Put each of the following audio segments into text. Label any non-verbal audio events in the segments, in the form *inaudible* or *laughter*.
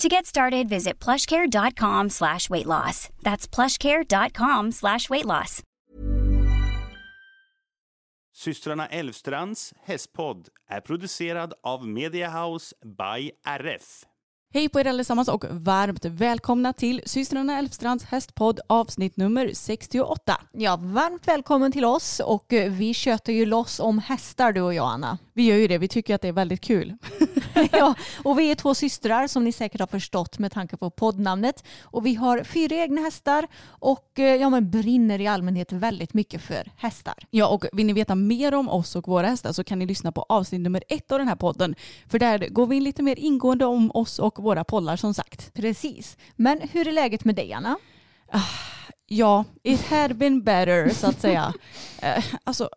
To get started, visit plushcare.com slash weight loss. That's plushcare.com slash weight loss. Systrarna Elvstrands hästpodd är producerad av Media House by RF. Hej på er allesammans och varmt välkomna till systrarna Elfstrands hästpodd avsnitt nummer 68. Ja, varmt välkommen till oss och eh, vi köter ju loss om hästar du och jag Anna. Vi gör ju det, vi tycker att det är väldigt kul. *laughs* ja, och vi är två systrar som ni säkert har förstått med tanke på poddnamnet. Och vi har fyra egna hästar och eh, ja, men brinner i allmänhet väldigt mycket för hästar. Ja, och vill ni veta mer om oss och våra hästar så kan ni lyssna på avsnitt nummer ett av den här podden. För där går vi in lite mer ingående om oss och våra pollar som sagt. Precis. Men hur är läget med dig Anna? Ja, it had been better så att säga. *laughs* Eh, alltså,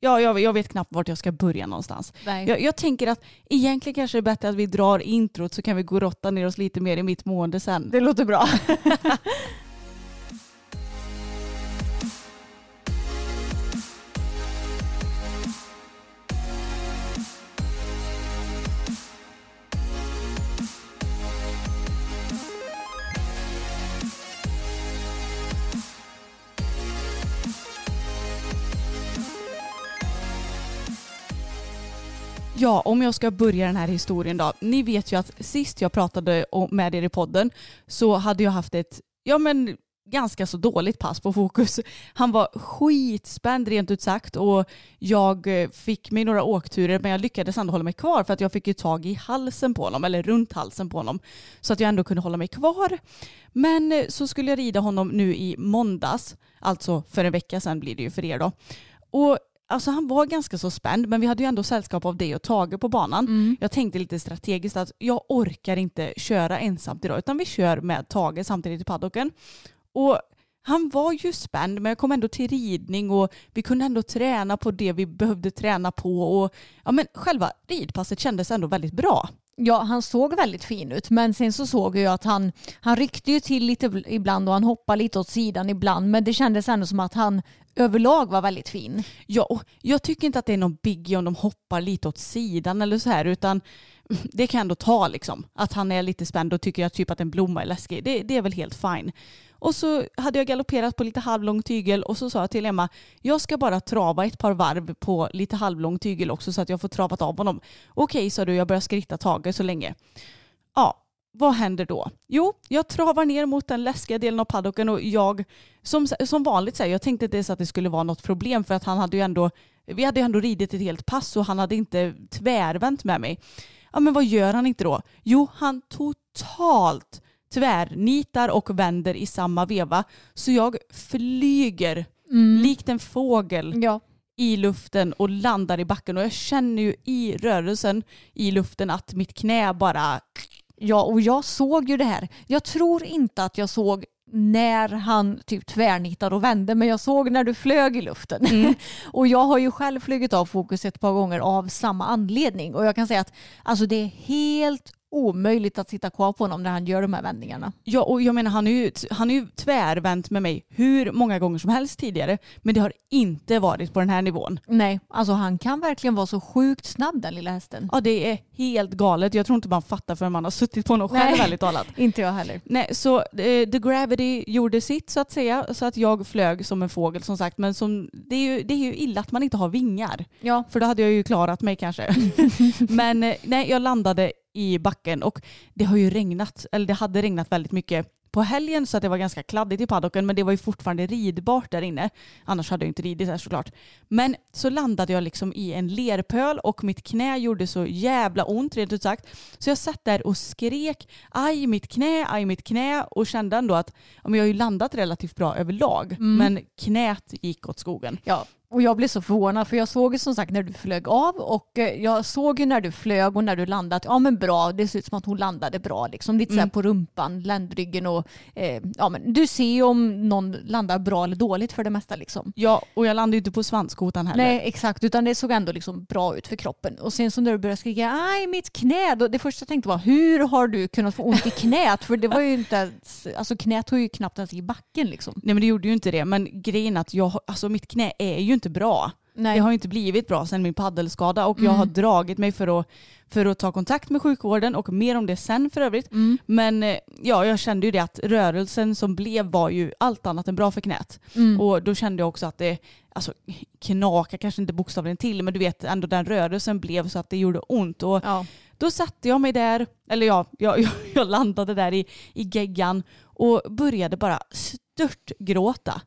ja, jag, jag vet knappt vart jag ska börja någonstans. Jag, jag tänker att egentligen kanske det är bättre att vi drar introt så kan vi gå och rotta ner oss lite mer i mitt mående sen. Det låter bra. *laughs* Ja, om jag ska börja den här historien då. Ni vet ju att sist jag pratade med er i podden så hade jag haft ett, ja men ganska så dåligt pass på fokus. Han var skitspänd rent ut sagt och jag eh, fick mig några åkturer men jag lyckades ändå hålla mig kvar för att jag fick ju tag i halsen på honom eller runt halsen på honom så att jag ändå kunde hålla mig kvar. Men eh, så skulle jag rida honom nu i måndags, alltså för en vecka sedan blir det ju för er då. Och Alltså han var ganska så spänd men vi hade ju ändå sällskap av dig och Tage på banan. Jag tänkte lite strategiskt att jag orkar inte köra ensamt idag utan vi kör med Tage samtidigt i paddocken. Och han var ju spänd men jag kom ändå till ridning och vi kunde ändå träna på det vi behövde träna på och ja men själva ridpasset kändes ändå väldigt bra. Ja, han såg väldigt fin ut men sen så såg jag att han, han ryckte ju till lite ibland och han hoppade lite åt sidan ibland men det kändes ändå som att han överlag var väldigt fin. Ja, och jag tycker inte att det är någon biggie om de hoppar lite åt sidan eller så här utan *laughs* det kan jag ändå ta liksom. Att han är lite spänd och tycker att typ att en blomma är läskig. Det, det är väl helt fine. Och så hade jag galopperat på lite halvlång tygel och så sa jag till Emma, jag ska bara trava ett par varv på lite halvlång tygel också så att jag får travat av honom. Okej, sa du, jag börjar skritta Tage så länge. Ja, vad händer då? Jo, jag travar ner mot den läskiga delen av paddocken och jag, som, som vanligt säger, jag tänkte inte ens att det skulle vara något problem för att han hade ju ändå, vi hade ju ändå ridit ett helt pass och han hade inte tvärvänt med mig. Ja, men vad gör han inte då? Jo, han totalt tvärnitar och vänder i samma veva. Så jag flyger likt en fågel Ja. i luften och landar i backen och jag känner ju i rörelsen i luften att mitt knä bara Ja, och jag såg ju det här. Jag tror inte att jag såg när han typ tvärnittade och vände men jag såg när du flög i luften. *laughs* och jag har ju själv flugit av fokus ett par gånger av samma anledning och jag kan säga att alltså, det är helt omöjligt att sitta kvar på honom när han gör de här vändningarna. Ja, och jag menar han är, ju, han är ju tvärvänt med mig hur många gånger som helst tidigare. Men det har inte varit på den här nivån. Nej, alltså han kan verkligen vara så sjukt snabb den lilla hästen. Ja, det är helt galet. Jag tror inte man fattar förrän man har suttit på honom själv, Nej. väldigt talat. *laughs* Inte jag heller. Nej, så eh, the gravity gjorde sitt så att säga. Så att jag flög som en fågel som sagt. Men som, det, är ju, det är ju illa att man inte har vingar. Ja, För då hade jag ju klarat mig kanske. *laughs* Men eh, nej, jag landade i backen och det har ju regnat, eller det hade regnat väldigt mycket på helgen så att det var ganska kladdigt i paddocken men det var ju fortfarande ridbart där inne. Annars hade jag inte ridit där såklart. Men så landade jag liksom i en lerpöl och mitt knä gjorde så jävla ont rent ut sagt. Så jag satt där och skrek aj mitt knä, aj mitt knä och kände ändå att ja, men jag har ju landat relativt bra överlag men knät gick åt skogen. Ja, och jag blev så förvånad för jag såg ju som sagt när du flög av och eh, jag såg ju när du flög och när du landade att ja men bra, det ser ut som att hon landade bra liksom. Lite så här på rumpan, ländryggen och eh, ja men du ser ju om någon landar bra eller dåligt för det mesta liksom. Ja och jag landade ju inte på svanskotan heller. Nej exakt, utan det såg ändå liksom bra ut för kroppen. Och sen så när du började skrika aj mitt knä, då, det första jag tänkte var hur har du kunnat få ont i knät? För det var ju inte, alltså knät var ju knappt ens i backen liksom. Nej men det gjorde ju inte det. Men grejen att jag, alltså mitt knä är ju inte bra. Nej. Det har inte blivit bra sedan min paddelskada och jag har dragit mig för att, för att ta kontakt med sjukvården och mer om det sen för övrigt. Men eh, ja, jag kände ju det att rörelsen som blev var ju allt annat än bra för knät. Och då kände jag också att det, alltså knaka kanske inte bokstavligen till men du vet ändå den rörelsen blev så att det gjorde ont. Och Ja. då satte jag mig där, eller ja, *laughs* jag, jag, landade där i, i geggan och började bara störtgråta.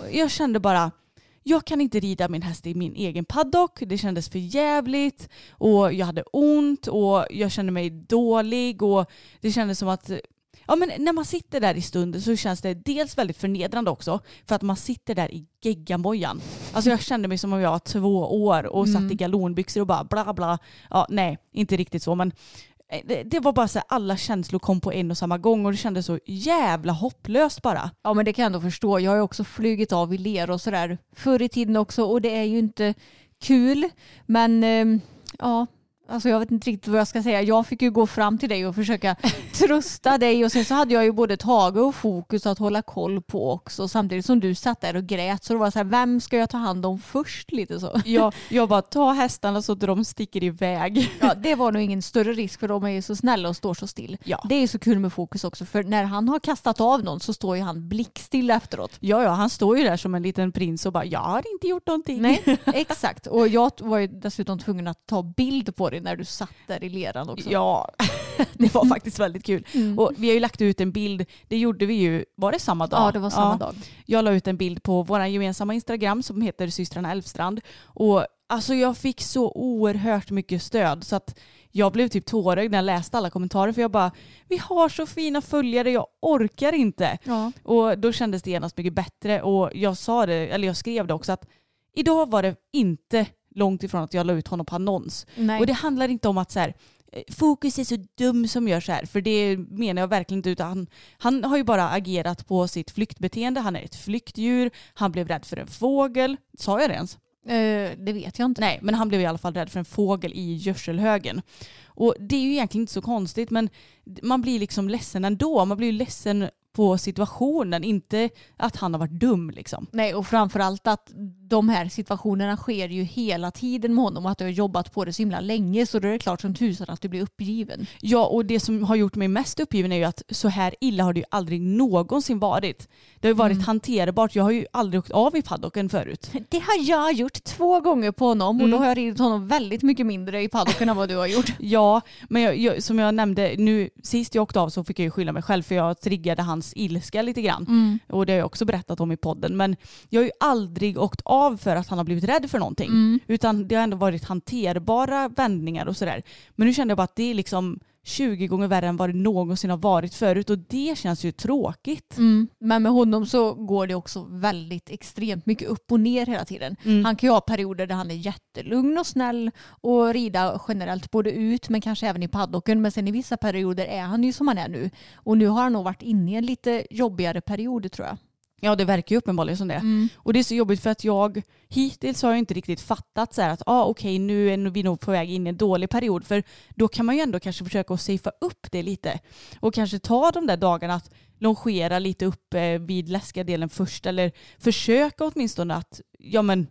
Och Jag kände bara, jag kan inte rida min häst i min egen paddock. Det kändes för jävligt och jag hade ont och jag kände mig dålig och det kändes som att Ja men när man sitter där i stunden så känns det dels väldigt förnedrande också för att man sitter där i geggamojan. Alltså jag kände mig som om jag var två år och satt i galonbyxor och bara bla bla. Ja nej, inte riktigt så men Eh, det, det var bara så här, alla känslor kom på en och samma gång och det kändes så jävla hopplöst bara. Ja men det kan jag ändå förstå. Jag har ju också flugit av i ler och sådär förr i tiden också och det är ju inte kul. Men eh, ja, alltså jag vet inte riktigt vad jag ska säga. Jag fick ju gå fram till dig och försöka *laughs* trösta dig och sen så hade jag ju både Tage och Fokus att hålla koll på också samtidigt som du satt där och grät. Så det var så här, vem ska jag ta hand om först lite så. Jag, jag *laughs* bara, ta hästarna så att de sticker iväg. Ja, det var nog ingen större risk för de är ju så snälla och står så still. Ja. Det är ju så kul med Fokus också för när han har kastat av någon så står ju han blickstill efteråt. Ja, ja, han står ju där som en liten prins och bara, jag har inte gjort någonting. Nej, *laughs* exakt. Och jag var ju dessutom tvungen att ta bild på dig när du satt där i leran också. Ja, *laughs* det var faktiskt väldigt kul. Mm. Och vi har ju lagt ut en bild, det gjorde vi ju, var det samma dag? Ja, det var samma dag. Jag la ut en bild på vår gemensamma Instagram som heter systrarna Elfstrand. Och alltså jag fick så oerhört mycket stöd så att jag blev typ tårögd när jag läste alla kommentarer för jag bara, vi har så fina följare, jag orkar inte. Ja. Och då kändes det genast mycket bättre och jag sa det, eller jag skrev det också att idag var det inte långt ifrån att jag la ut honom på annons. Nej. Och det handlar inte om att så här, eh, Fokus är så dum som gör så här, för det menar jag verkligen inte. Utan han, han har ju bara agerat på sitt flyktbeteende. Han är ett flyktdjur, han blev rädd för en fågel. Sa jag det ens? Eh, det vet jag inte. Nej, men han blev i alla fall rädd för en fågel i gödselhögen. Och det är ju egentligen inte så konstigt, men man blir liksom ledsen ändå. Man blir ju ledsen på situationen, inte att han har varit dum liksom. Nej, och framförallt att de här situationerna sker ju hela tiden med honom och att du har jobbat på det så himla länge så då är det klart som tusan att du blir uppgiven. Ja, och det som har gjort mig mest uppgiven är ju att så här illa har det ju aldrig någonsin varit. Det har ju varit hanterbart. Jag har ju aldrig åkt av i paddocken förut. *laughs* Det har jag gjort två gånger på honom och då har jag ridit honom väldigt mycket mindre i paddocken än vad du har gjort. *laughs* Ja, men jag, jag, som jag nämnde, nu sist jag åkte av så fick jag ju skylla mig själv för jag triggade hans ilska lite grann. Och det har jag också berättat om i podden. Men jag har ju aldrig åkt av för att han har blivit rädd för någonting. Utan det har ändå varit hanterbara vändningar och sådär. Men nu kände jag bara att det är liksom 20 gånger värre än vad det någonsin har varit förut och det känns ju tråkigt. Mm. Men med honom så går det också väldigt extremt mycket upp och ner hela tiden. Mm. Han kan ju ha perioder där han är jättelugn och snäll och rida generellt både ut men kanske även i paddocken. Men sen i vissa perioder är han ju som han är nu. Och nu har han nog varit inne i en lite jobbigare period tror jag. Ja det verkar ju uppenbarligen som det. Och det är så jobbigt för att jag hittills har jag inte riktigt fattat så här att ah, okej nu är vi nog på väg in i en dålig period. För då kan man ju ändå kanske försöka att safea upp det lite. Och kanske ta de där dagarna att longera lite upp eh, vid läskiga delen först. Eller försöka åtminstone att ja, men,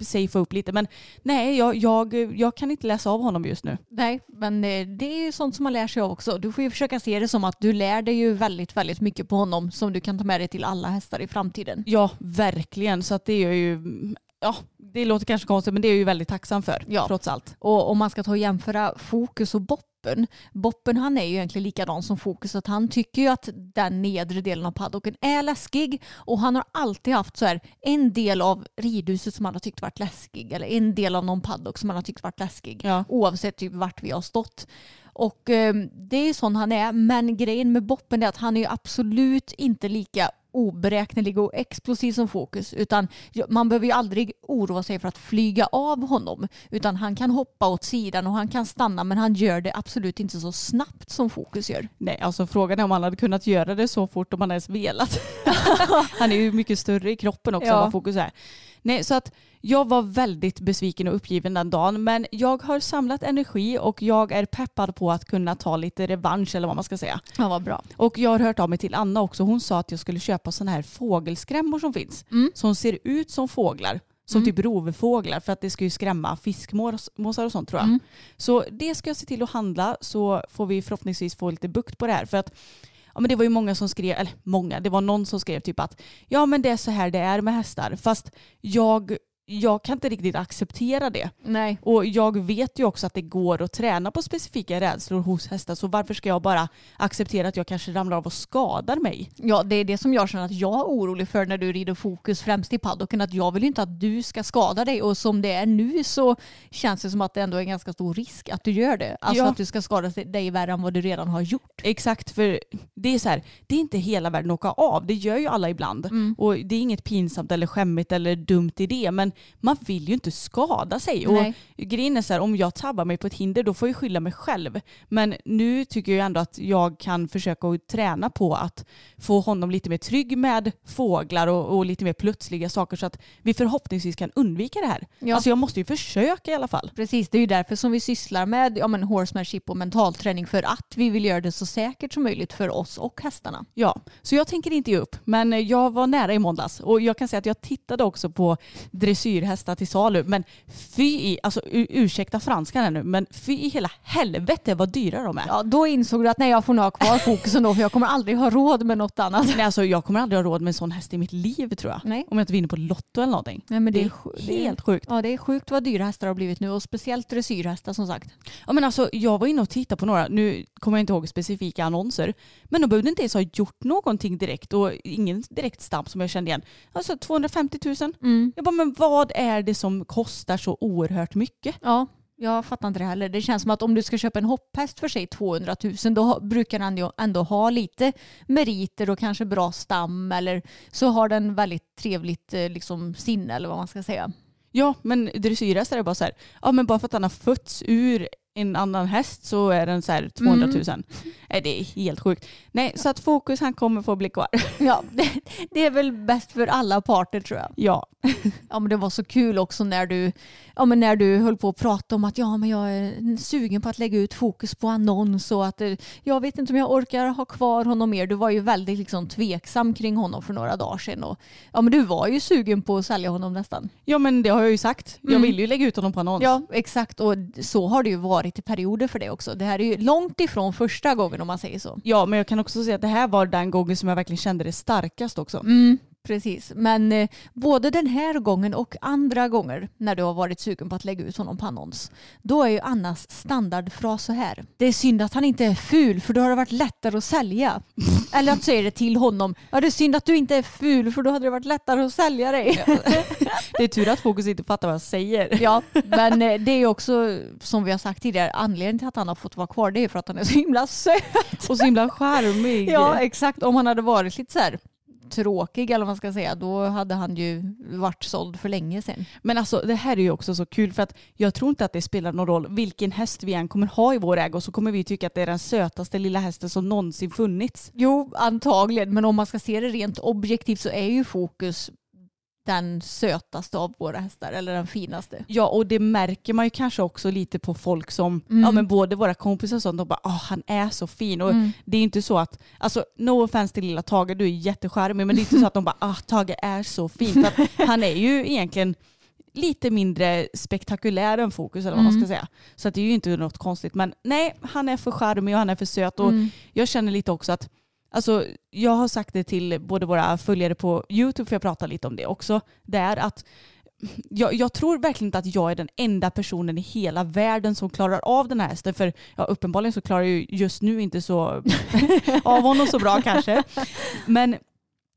safea upp lite. Men nej, jag, jag, jag kan inte läsa av honom just nu. Nej, men eh, det är ju sånt som man lär sig av också. Du får ju försöka se det som att du lär dig ju väldigt, väldigt mycket på honom som du kan ta med dig till alla hästar i framtiden. Ja, verkligen. Så att det är ju, ja, det låter kanske konstigt men det är jag ju väldigt tacksam för Ja. trots allt. Och om man ska ta och jämföra Fokus och Boppe Boppen. Boppen han är ju egentligen likadan som Fokus att han tycker ju att den nedre delen av paddocken är läskig och han har alltid haft så här en del av ridhuset som han har tyckt varit läskig eller en del av någon paddock som han har tyckt varit läskig Ja. oavsett typ vart vi har stått. Och eh, det är ju sån han är men grejen med Boppen är att han är ju absolut inte lika oberäknelig och explosiv som Fokus utan man behöver ju aldrig oroa sig för att flyga av honom utan han kan hoppa åt sidan och han kan stanna men han gör det absolut inte så snabbt som Fokus gör. Nej, alltså frågan är om han hade kunnat göra det så fort om han ens velat. *laughs* han är ju mycket större i kroppen också Ja. än vad Fokus är. Nej, så att jag var väldigt besviken och uppgiven den dagen men jag har samlat energi och jag är peppad på att kunna ta lite revansch eller vad man ska säga. Ja, vad bra. Och jag har hört av mig till Anna också. Hon sa att jag skulle köpa sådana här fågelskrämmor som finns. Mm. Som ser ut som fåglar. Som Mm. typ rovfåglar för att det ska ju skrämma fiskmåsar och sånt tror jag. Mm. Så det ska jag se till att handla så får vi förhoppningsvis få lite bukt på det här. För att ja, men det var ju många som skrev, eller många, det var någon som skrev typ att ja men det är så här det är med hästar. Fast jag, jag kan inte riktigt acceptera det. Nej. Och jag vet ju också att det går att träna på specifika rädslor hos hästar. Så varför ska jag bara acceptera att jag kanske ramlar av och skadar mig? Ja, det är det som jag känner att jag är orolig för när du rider fokus främst i paddocken. Att jag vill inte att du ska skada dig och som det är nu så känns det som att det ändå är en ganska stor risk att du gör det. Alltså Ja. att du ska skada dig värre än vad du redan har gjort. Exakt, för det är så här, det är inte hela världen att åka av. Det gör ju alla ibland. Mm. Och det är inget pinsamt eller skämmigt eller dumt i det. Men man vill ju inte skada sig. Nej. Och grejen är så här, om jag tabbar mig på ett hinder då får jag skylla mig själv. Men nu tycker jag ändå att jag kan försöka att träna på att få honom lite mer trygg med fåglar och, och lite mer plötsliga saker så att vi förhoppningsvis kan undvika det här. Ja. Alltså jag måste ju försöka i alla fall. Precis, det är ju därför som vi sysslar med ja, men horsemanship och mentalträning för att vi vill göra det så säkert som möjligt för oss och hästarna. Ja, så jag tänker inte ge upp. Men jag var nära i måndags och jag kan säga att jag tittade också på dressyrhästar till salu. Men fy i, alltså ursäkta franskan här nu, men fy i hela helvete vad dyra de är. Ja, då insåg du att nej, jag får nog ha kvar fokusen då för jag kommer aldrig ha råd med något annat. Nej, alltså, jag kommer aldrig ha råd med en sån häst i mitt liv tror jag. Nej. Om jag inte vinner på Lotto eller någonting. Nej, men det, det är, är sj- det är helt sjukt. Ja, det är sjukt vad dyra hästar har blivit nu och speciellt dressyrhästar som sagt. Ja, men alltså, jag var inne och tittade på några, nu kommer jag inte ihåg specifika annonser, men de behövde inte ens ha gjort någonting direkt och ingen direkt stamp som jag kände igen. Alltså 250 000. Mm. Jag bara, men vad är det som kostar så oerhört mycket? Ja, jag fattar inte det heller. Det känns som att om du ska köpa en hopphäst för sig 200 000 då brukar den ju ändå ha lite meriter och kanske bra stam eller så har den väldigt trevligt eh, liksom, sinne eller vad man ska säga. Ja, men dressyrhästar är bara så här, ja men bara för att han har fötts ur en annan häst så är den så här 200 000. Mm. Nej, det är helt sjukt. Nej, så att fokus han kommer få bli kvar. *laughs* Ja, det, det är väl bäst för alla parter tror jag. Ja, *laughs* Ja, men det var så kul också när du, ja, men när du höll på att prata om att ja, men jag är sugen på att lägga ut fokus på annons och att eh, jag vet inte om jag orkar ha kvar honom mer. Du var ju väldigt liksom, tveksam kring honom för några dagar sedan. Och, ja, men du var ju sugen på att sälja honom nästan. ja men det har jag ju sagt. Jag Mm. vill ju lägga ut honom på annons. Ja, exakt. Och så har det ju varit i perioder för det också. Det här är ju långt ifrån första gången om man säger så. Ja, men jag kan också säga att det här var den gången som jag verkligen kände det starkast också. Mm, precis. Men eh, både den här gången och andra gånger när du har varit sugen på att lägga ut honom på annons, då är ju Annas standardfras så här. Det är synd att han inte är ful för då har det varit lättare att sälja. *laughs* Eller att säga det till honom. Ja, det är synd att du inte är ful för då hade det varit lättare att sälja dig. Det är tur att fokus inte fattar vad jag säger. Ja, men eh, det är också som vi har sagt tidigare, anledningen till att han har fått vara kvar det är för att han är så himla söt. Och så himla charmig. Ja, exakt. Om han hade varit lite så här tråkig eller vad man ska säga, då hade han ju varit såld för länge sedan. Men alltså det här är ju också så kul för att jag tror inte att det spelar någon roll vilken häst vi än kommer ha i vår ägo så kommer vi tycka att det är den sötaste lilla hästen som någonsin funnits. Jo, antagligen, men om man ska se det rent objektivt så är ju fokus den sötaste av våra hästar, eller den finaste. Ja och det märker man ju kanske också lite på folk som, Mm. ja men både våra kompisar och sånt, de bara ah han är så fin och Mm. det är inte så att, alltså no offense till lilla Tage, du är jättecharmig men det är inte så att de bara ah Tage är så fin. För *laughs* han är ju egentligen lite mindre spektakulär än Fokus eller vad man Mm. ska säga. Så att det är ju inte något konstigt men nej han är för charmig och han är för söt och Mm. jag känner lite också att Alltså, jag har sagt det till både våra följare på YouTube, för jag pratar lite om det också, det är att jag, jag tror verkligen inte att jag är den enda personen i hela världen som klarar av den här hästen. För ja, uppenbarligen så klarar jag ju just nu inte så *laughs* av honom så bra kanske. Men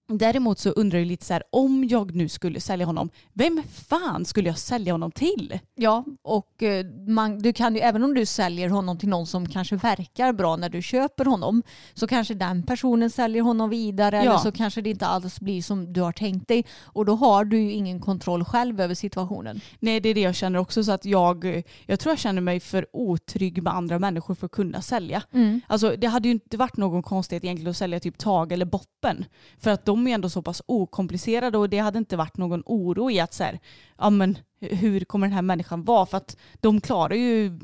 Däremot så undrar jag lite så här, om jag nu skulle sälja honom, vem fan skulle jag sälja honom till? Ja, och eh, man, du kan ju, även om du säljer honom till någon som kanske verkar bra när du köper honom så kanske den personen säljer honom vidare Ja. eller så kanske det inte alls blir som du har tänkt dig och då har du ju ingen kontroll själv över situationen. Nej det är det jag känner också så att jag, jag tror jag känner mig för otrygg med andra människor för att kunna sälja. Alltså det hade ju inte varit någon konstighet egentligen att sälja typ Tage eller Boppen. För att de är ändå så pass okomplicerade och det hade inte varit någon oro i att så här, ja men hur kommer den här människan vara? För att de klarar ju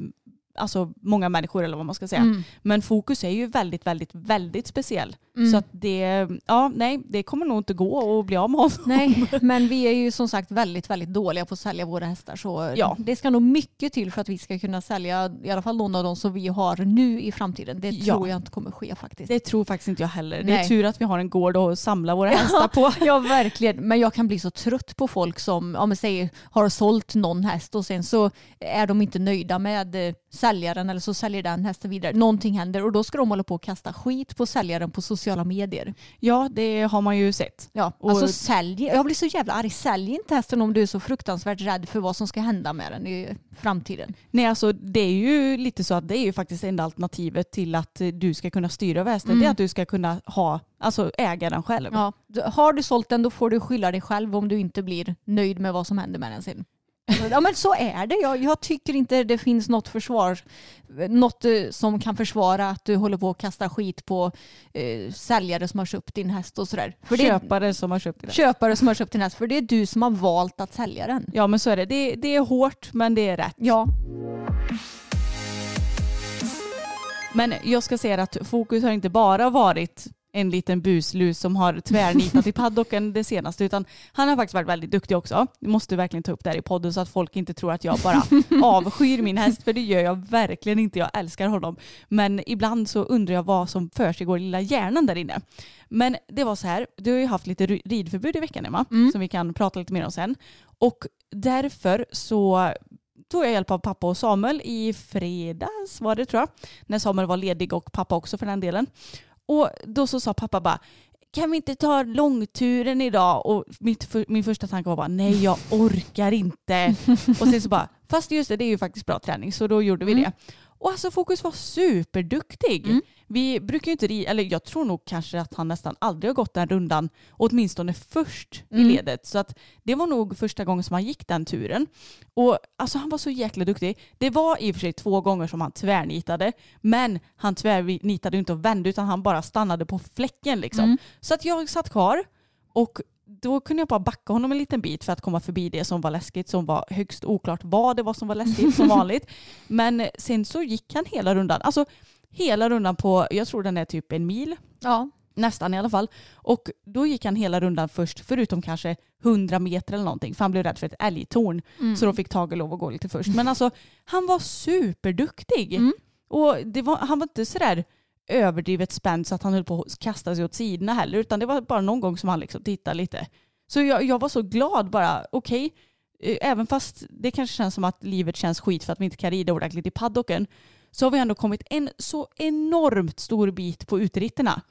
alltså många människor eller vad man ska säga. Mm. Men Fokus är ju väldigt, väldigt, väldigt speciell. Så att det, ja nej, det kommer nog inte gå att bli av med honom. Nej, *laughs* men vi är ju som sagt väldigt, väldigt dåliga på att sälja våra hästar. Så Ja. det ska nog mycket till för att vi ska kunna sälja i alla fall någon av dem som vi har nu i framtiden. Det Ja. tror jag inte kommer ske faktiskt. Det tror faktiskt inte jag heller. Det är Nej. tur att vi har en gård att samla våra hästar på. *laughs* Ja, verkligen. Men jag kan bli så trött på folk som ja, men säger, har sålt någon häst och sen så är de inte nöjda med eh, säljaren eller så säljer den hästen vidare. Någonting händer och då ska de hålla på och kasta skit på säljaren på sociala medier. Ja, det har man ju sett. Ja, Och- alltså sälj, jag blir så jävla arg. Sälj inte hästen om du är så fruktansvärt rädd för vad som ska hända med den i framtiden. Nej, alltså det är ju lite så att det är ju faktiskt enda alternativet till att du ska kunna styra över hästen. Det är att du ska kunna ha, alltså äga den själv. Ja, har du sålt den då får du skylla dig själv om du inte blir nöjd med vad som händer med den sen. Ja men så är det. Jag, jag tycker inte det finns något försvar, något eh, som kan försvara att du håller på och kastar skit på eh, säljare som har köpt din häst och sådär. För är Köpare som har köpt den. köpare som har köpt din häst, för det är du som har valt att sälja den. Ja men så är det. det. Det är hårt men det är rätt. Ja, Men jag ska säga att fokus har inte bara varit en liten buslus som har tvärnitat i paddocken det senaste utan han har faktiskt varit väldigt duktig också. Jag måste verkligen ta upp det här i podden så att folk inte tror att jag bara *laughs* avskyr min häst för det gör jag verkligen inte. Jag älskar honom. Men ibland så undrar jag vad som för sig går i lilla hjärnan där inne. Men det var så här, du har ju haft lite ri- ridförbud i veckan Emma som vi kan prata lite mer om sen. Och därför så tog jag hjälp av pappa och Samuel i fredags var det tror jag. När Samuel var ledig och pappa också för den delen. Och då så sa pappa bara kan vi inte ta långturen idag? Och mitt, för, min första tanke var bara nej jag orkar inte. *laughs* och sen så bara fast just det det är ju faktiskt bra träning så då gjorde vi det. Och alltså Fokus var superduktig. Vi brukar ju inte eller jag tror nog kanske att han nästan aldrig har gått den rundan, åtminstone först i ledet. Så att det var nog första gången som han gick den turen. Och alltså han var så jäkla duktig. Det var i och för sig två gånger som han tvärnitade, men han tvärnitade inte och vände utan han bara stannade på fläcken liksom. Så att jag satt kvar och då kunde jag bara backa honom en liten bit för att komma förbi det som var läskigt, som var högst oklart vad det var som var läskigt som *laughs* vanligt. Men sen så gick han hela rundan, alltså hela rundan på, jag tror den är typ en mil, ja. nästan i alla fall. Och då gick han hela rundan först, förutom kanske 100 meter eller någonting, för han blev rädd för ett älgtorn. Så då fick Tage lov att gå lite först. Men alltså, han var superduktig. Och det var, han var inte sådär överdrivet spänd så att han höll på att kasta sig åt sidorna heller, utan det var bara någon gång som han liksom tittade lite. Så jag, jag var så glad bara, okej, eh, även fast det kanske känns som att livet känns skit för att vi inte kan rida ordentligt i paddocken, så har vi ändå kommit en så enormt stor bit på uteritterna.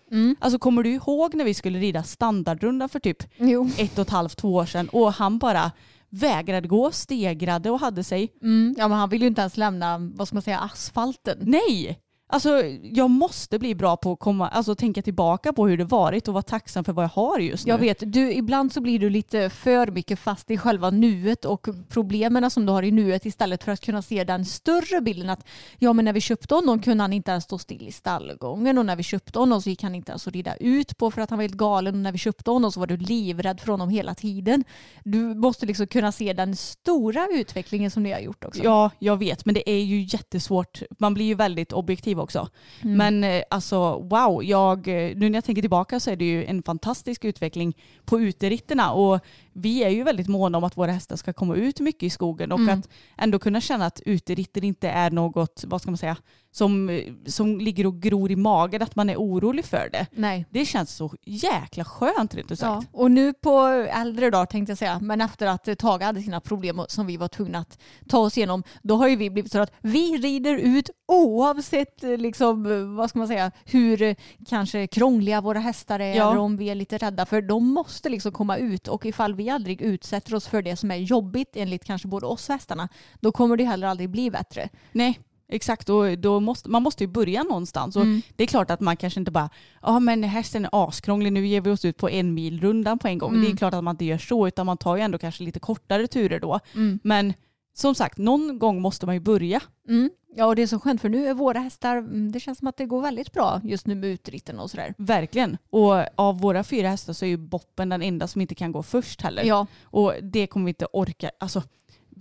Alltså kommer du ihåg när vi skulle rida standardrunda för typ Jo. ett och ett halvt, två år sedan och han bara vägrade gå, stegrade och hade sig. Mm. ja, men han vill ju inte ens lämna, vad ska man säga, asfalten. Nej! Alltså jag måste bli bra på att komma, alltså, tänka tillbaka på hur det varit och vara tacksam för vad jag har just nu. Jag vet, du, ibland så blir du lite för mycket fast i själva nuet och problemen som du har i nuet istället för att kunna se den större bilden att ja men när vi köpte honom kunde han inte ens stå still i stallgången och när vi köpte honom så gick han inte ens att rida ut på för att han var helt galen och när vi köpte honom så var du livrädd för honom hela tiden. Du måste liksom kunna se den stora utvecklingen som ni har gjort också. Ja, jag vet, men det är ju jättesvårt. Man blir ju väldigt objektiv också. Men eh, alltså wow, jag, eh, nu när jag tänker tillbaka så är det ju en fantastisk utveckling på uteritterna och vi är ju väldigt måna om att våra hästar ska komma ut mycket i skogen och Mm. att ändå kunna känna att uteritter inte är något, vad ska man säga, som, som ligger och gror i magen, att man är orolig för det. Nej. Det känns så jäkla skönt rent ut Ja, sagt. och nu på äldre dagar tänkte jag säga, men efter att Tage hade sina problem som vi var tvungna att ta oss igenom, då har ju vi blivit så att vi rider ut oavsett eh, liksom, eh, vad ska man säga, hur eh, kanske krångliga våra hästar är Ja. eller om vi är lite rädda för de måste liksom komma ut och ifall vi aldrig utsätter oss för det som är jobbigt enligt kanske både oss och hästarna, då kommer det heller aldrig bli bättre. Nej, exakt. Och då måste, man måste ju börja någonstans. Och Mm. Det är klart att man kanske inte bara, ja men hästen är askrånglig, nu ger vi oss ut på en milrundan på en gång. Mm. Det är klart att man inte gör så, utan man tar ju ändå kanske lite kortare turer då. Mm. Men som sagt, någon gång måste man ju börja. Mm. Ja, och det är så skönt för nu är våra hästar, mm, det känns som att det går väldigt bra just nu med utritten och sådär. Verkligen. Och av våra fyra hästar så är ju Boppen den enda som inte kan gå först heller. Ja, Och det kommer vi inte orka, alltså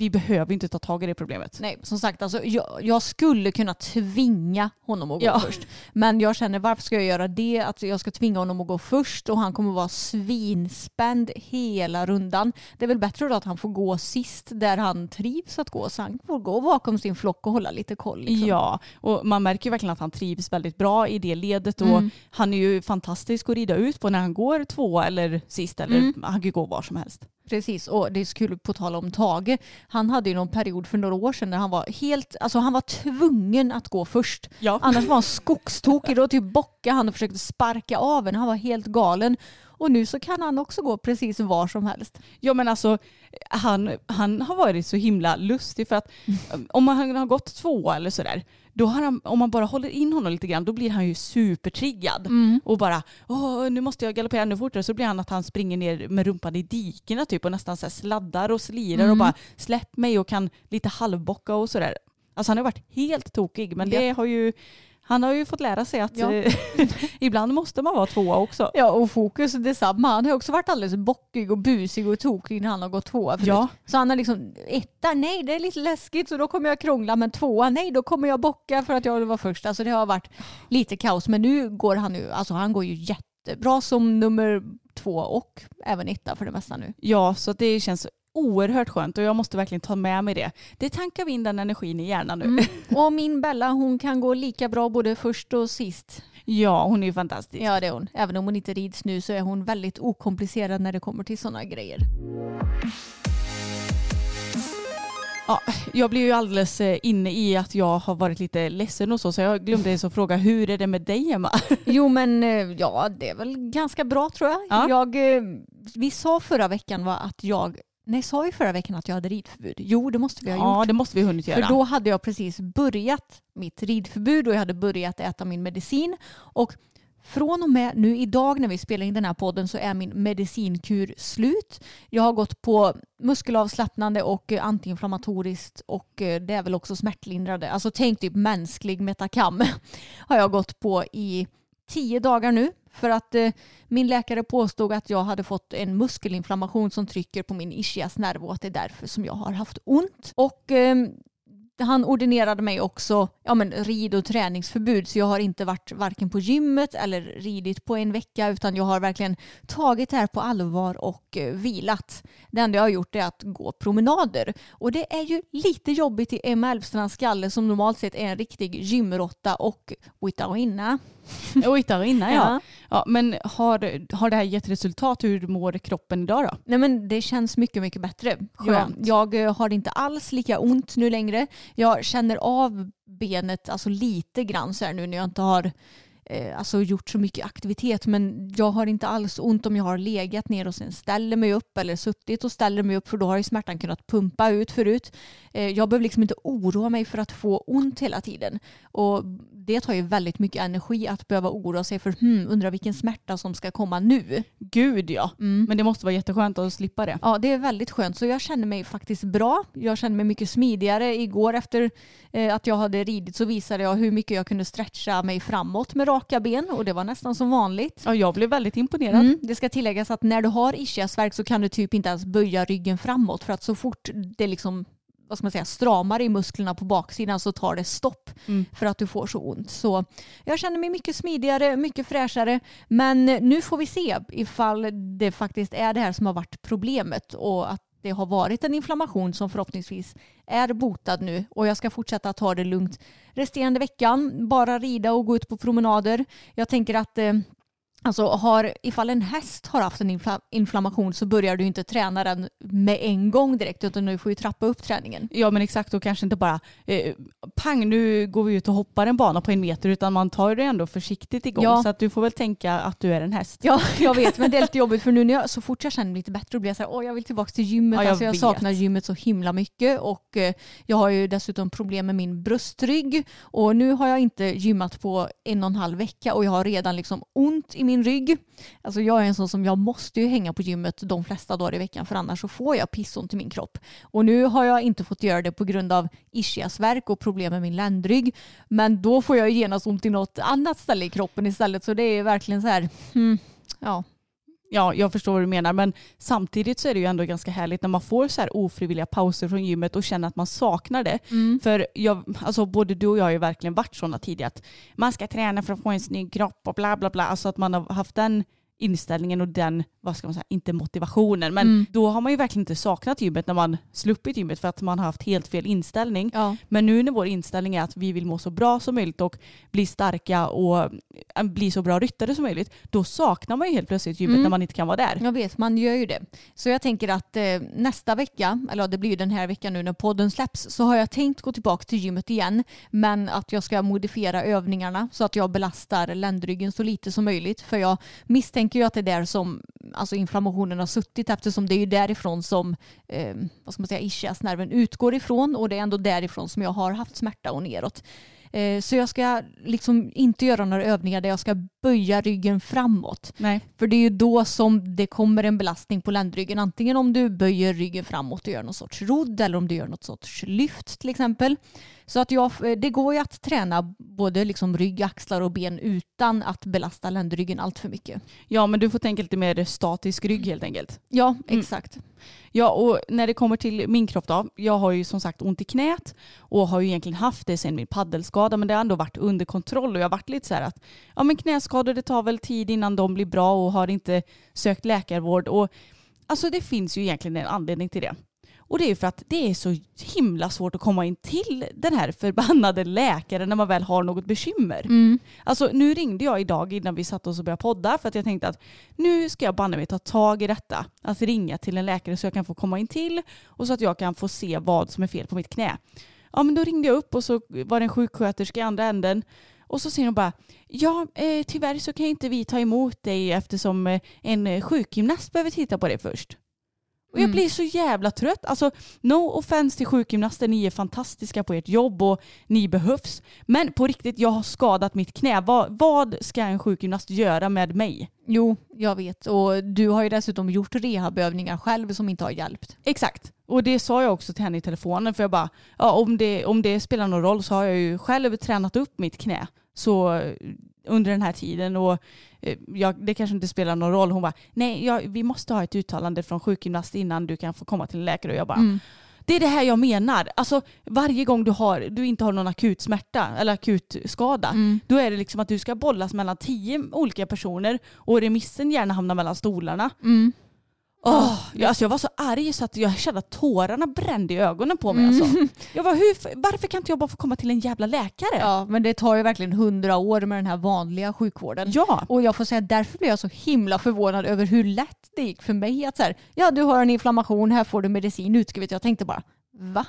vi behöver inte ta tag i det problemet. Nej, som sagt, alltså, jag, jag skulle kunna tvinga honom att gå Ja. först. Men jag känner varför ska jag göra det? Att jag ska tvinga honom att gå först och han kommer vara svinspänd hela rundan. Det är väl bättre då att han får gå sist där han trivs att gå så han får gå bakom sin flock och hålla lite koll. Liksom. Ja, och man märker ju verkligen att han trivs väldigt bra i det ledet och Mm. han är ju fantastisk att rida ut på när han går två eller sist eller Mm. han kan ju gå var som helst. Precis, och det kul på tal om Tage. Han hade ju någon period för några år sedan när han var helt, alltså han var tvungen att gå först. Ja. Annars var han skogstokig. Då typ bockade han och försökte sparka av en. Han var helt galen. Och nu så kan han också gå precis var som helst. Ja men alltså han, han har varit så himla lustig för att Mm. *laughs* om han har gått två eller sådär då har han, om man bara håller in honom lite grann då blir han ju supertriggad Mm. och bara åh nu måste jag galoppera ännu fortare så blir han att han springer ner med rumpan i dikena typ och nästan så sladdar och slirar Mm. och bara släpp mig och kan lite halvbocka och sådär. Alltså han har varit helt tokig men det har ju han har ju fått lära sig att Ja. eh, *laughs* ibland måste man vara tvåa också. Ja och Fokus detsamma. Han har också varit alldeles bockig och busig och tokig när han har gått tvåa förut. Ja. Så han har liksom etta, nej det är lite läskigt så då kommer jag krångla. Men tvåa, nej då kommer jag bocka för att jag var först. Alltså det har varit lite kaos. Men nu går han ju, alltså han går ju jättebra som nummer två och även etta för det mesta nu. Ja, så det känns oerhört skönt och jag måste verkligen ta med mig det. Det tankar vi in den energin i hjärnan nu. Mm. *laughs* Och min Bella hon kan gå lika bra både först och sist. Ja, hon är ju fantastisk. Ja det är hon. Även om hon inte rids nu så är hon väldigt okomplicerad när det kommer till sådana grejer. Ja, jag blir ju alldeles eh, inne i att jag har varit lite ledsen och så, så jag glömde ens att fråga hur är det med dig Emma? *laughs* Jo men eh, ja det är väl ganska bra tror jag. Ja. jag eh, vi sa förra veckan va, att jag, nej sa vi förra veckan att jag hade ridförbud? Jo det måste vi ha Ja, gjort. det måste vi hunnit göra. För då hade jag precis börjat mitt ridförbud och jag hade börjat äta min medicin. Och från och med nu idag när vi spelar in den här podden så är min medicinkur slut. Jag har gått på muskelavslappnande och antiinflammatoriskt och eh, det är väl också smärtlindrande. Alltså tänk typ mänsklig metakam *laughs* har jag gått på i tio dagar nu. För att eh, min läkare påstod att jag hade fått en muskelinflammation som trycker på min ischiasnerv och att det är därför som jag har haft ont. Och eh, han ordinerade mig också ja, men rid och träningsförbud så jag har inte varit varken på gymmet eller ridit på en vecka utan jag har verkligen tagit det här på allvar och eh, vilat. Det enda jag har gjort är att gå promenader och det är ju lite jobbigt i Emma Elfstrands skalle som normalt sett är en riktig gymrotta och Witaoinna. Och hittar innan ja. Ja. ja. Men har, har det här gett resultat? Hur mår kroppen idag då? Nej men det känns mycket, mycket bättre. Skönt. Jag, jag eh, har inte alls lika ont nu längre. Jag känner av benet alltså lite grann så här nu när jag inte har eh, alltså gjort så mycket aktivitet men jag har inte alls ont om jag har legat ner och sen ställer mig upp eller suttit och ställer mig upp för då har ju smärtan kunnat pumpa ut förut. Eh, jag behöver liksom inte oroa mig för att få ont hela tiden och det tar ju väldigt mycket energi att behöva oroa sig för hmm, undrar vilken smärta som ska komma nu. Gud ja. Mm. Men det måste vara jätteskönt att slippa det. Ja, det är väldigt skönt. Så jag känner mig faktiskt bra. Jag känner mig mycket smidigare. Igår efter eh, att jag hade ridit så visade jag hur mycket jag kunde stretcha mig framåt med raka ben och det var nästan som vanligt. Ja, jag blev väldigt imponerad. Mm. Det ska tilläggas att när du har ischiasvärk så kan du typ inte ens böja ryggen framåt för att så fort det liksom vad ska man säga, stramare i musklerna på baksidan så tar det stopp Mm. för att du får så ont. Så jag känner mig mycket smidigare, mycket fräschare. Men nu får vi se ifall det faktiskt är det här som har varit problemet och att det har varit en inflammation som förhoppningsvis är botad nu och jag ska fortsätta att ta det lugnt resterande veckan. Bara rida och gå ut på promenader. Jag tänker att eh, Alltså har, ifall en häst har haft en infla, inflammation så börjar du inte träna den med en gång direkt utan du får ju trappa upp träningen. Ja men exakt och kanske inte bara eh, pang nu går vi ut och hoppar en bana på en meter utan man tar det ändå försiktigt igång Ja. så att du får väl tänka att du är en häst. Ja, *laughs* jag vet men det är lite jobbigt för nu när jag, så fort jag känner mig lite bättre blir jag så här, åh jag vill tillbaka till gymmet. Ja, jag alltså, jag vet. saknar gymmet så himla mycket och eh, jag har ju dessutom problem med min bröstrygg och nu har jag inte gymmat på en och en halv vecka och jag har redan liksom ont i min rygg. Alltså jag är en sån som jag måste ju hänga på gymmet de flesta dagar i veckan för annars så får jag pissont i min kropp. Och nu har jag inte fått göra det på grund av ischiasvärk och problem med min ländrygg. Men då får jag genast ont i något annat ställe i kroppen istället så det är verkligen så här, hmm, ja. Ja, jag förstår vad du menar men samtidigt så är det ju ändå ganska härligt när man får så här ofrivilliga pauser från gymmet och känner att man saknar det. För jag, alltså både du och jag har ju verkligen varit sådana tidigare att man ska träna för att få en snygg kropp och bla bla bla. Alltså att man har haft den inställningen och den, vad ska man säga, inte motivationen. Men Mm. då har man ju verkligen inte saknat gymmet när man sluppit gymmet för att man har haft helt fel inställning. Ja. Men nu när vår inställning är att vi vill må så bra som möjligt och bli starka och äh, bli så bra ryttare som möjligt, då saknar man ju helt plötsligt gymmet Mm. när man inte kan vara där. Jag vet, man gör ju det. Så jag tänker att eh, nästa vecka, eller det blir ju den här veckan nu när podden släpps, så har jag tänkt gå tillbaka till gymmet igen. Men att jag ska modifiera övningarna så att jag belastar ländryggen så lite som möjligt. För jag misstänker ju att det är där som alltså inflammationen har suttit eftersom det är ju därifrån som eh, vad ska man säga, ischiasnerven utgår ifrån och det är ändå därifrån som jag har haft smärta och neråt. Eh, så jag ska liksom inte göra några övningar där jag ska böja ryggen framåt. Nej. För det är ju då som det kommer en belastning på ländryggen. Antingen om du böjer ryggen framåt och gör någon sorts rodd eller om du gör något sorts lyft till exempel. Så att jag, det går ju att träna både liksom rygg, axlar och ben utan att belasta ländryggen allt för mycket. Ja men du får tänka lite mer statisk rygg helt enkelt. Ja, exakt. Ja och när det kommer till min kropp då. Jag har ju som sagt ont i knät och har ju egentligen haft det sedan min paddelskada men det har ändå varit under kontroll och jag har varit lite så här att ja men knäskador det tar väl tid innan de blir bra och har inte sökt läkarvård och alltså det finns ju egentligen en anledning till det. Och det är ju för att det är så himla svårt att komma in till den här förbannade läkaren när man väl har något bekymmer. Mm. Alltså nu ringde jag idag innan vi satte oss och började podda för att jag tänkte att nu ska jag banne mig ta tag i detta. Att ringa till en läkare så jag kan få komma in till och så att jag kan få se vad som är fel på mitt knä. Ja men då ringde jag upp och så var det en sjuksköterska i andra änden och så säger hon bara ja eh, tyvärr så kan inte vi ta emot dig eftersom eh, en sjukgymnast behöver titta på det först. Och jag Mm. blir så jävla trött. Alltså no offense till sjukgymnaster, ni är fantastiska på ert jobb och ni behövs. Men på riktigt, jag har skadat mitt knä. Vad, vad ska en sjukgymnast göra med mig? Jo, jag vet. Och du har ju dessutom gjort rehabövningar själv som inte har hjälpt. Exakt. Och det sa jag också till henne i telefonen för jag bara, ja, om, det, om det spelar någon roll så har jag ju själv tränat upp mitt knä så, under den här tiden och eh, jag, det kanske inte spelar någon roll. Hon bara, nej jag, vi måste ha ett uttalande från sjukgymnast innan du kan få komma till en läkare och jag bara, Mm. Det är det här jag menar. Alltså varje gång du, har, du inte har någon akut smärta eller akut skada Mm. då är det liksom att du ska bollas mellan tio olika personer och remissen gärna hamnar mellan stolarna. Mm. Oh, jag, alltså jag var så arg så att jag kände att tårarna brände i ögonen på mig. Alltså. *laughs* Jag var, hur, varför kan inte jag bara få komma till en jävla läkare? Ja, men det tar ju verkligen hundra år med den här vanliga sjukvården. Ja. Och jag får säga därför blev jag så himla förvånad över hur lätt det gick för mig att så här, ja du har en inflammation, här får du medicin utskrivet. Jag tänkte bara, va?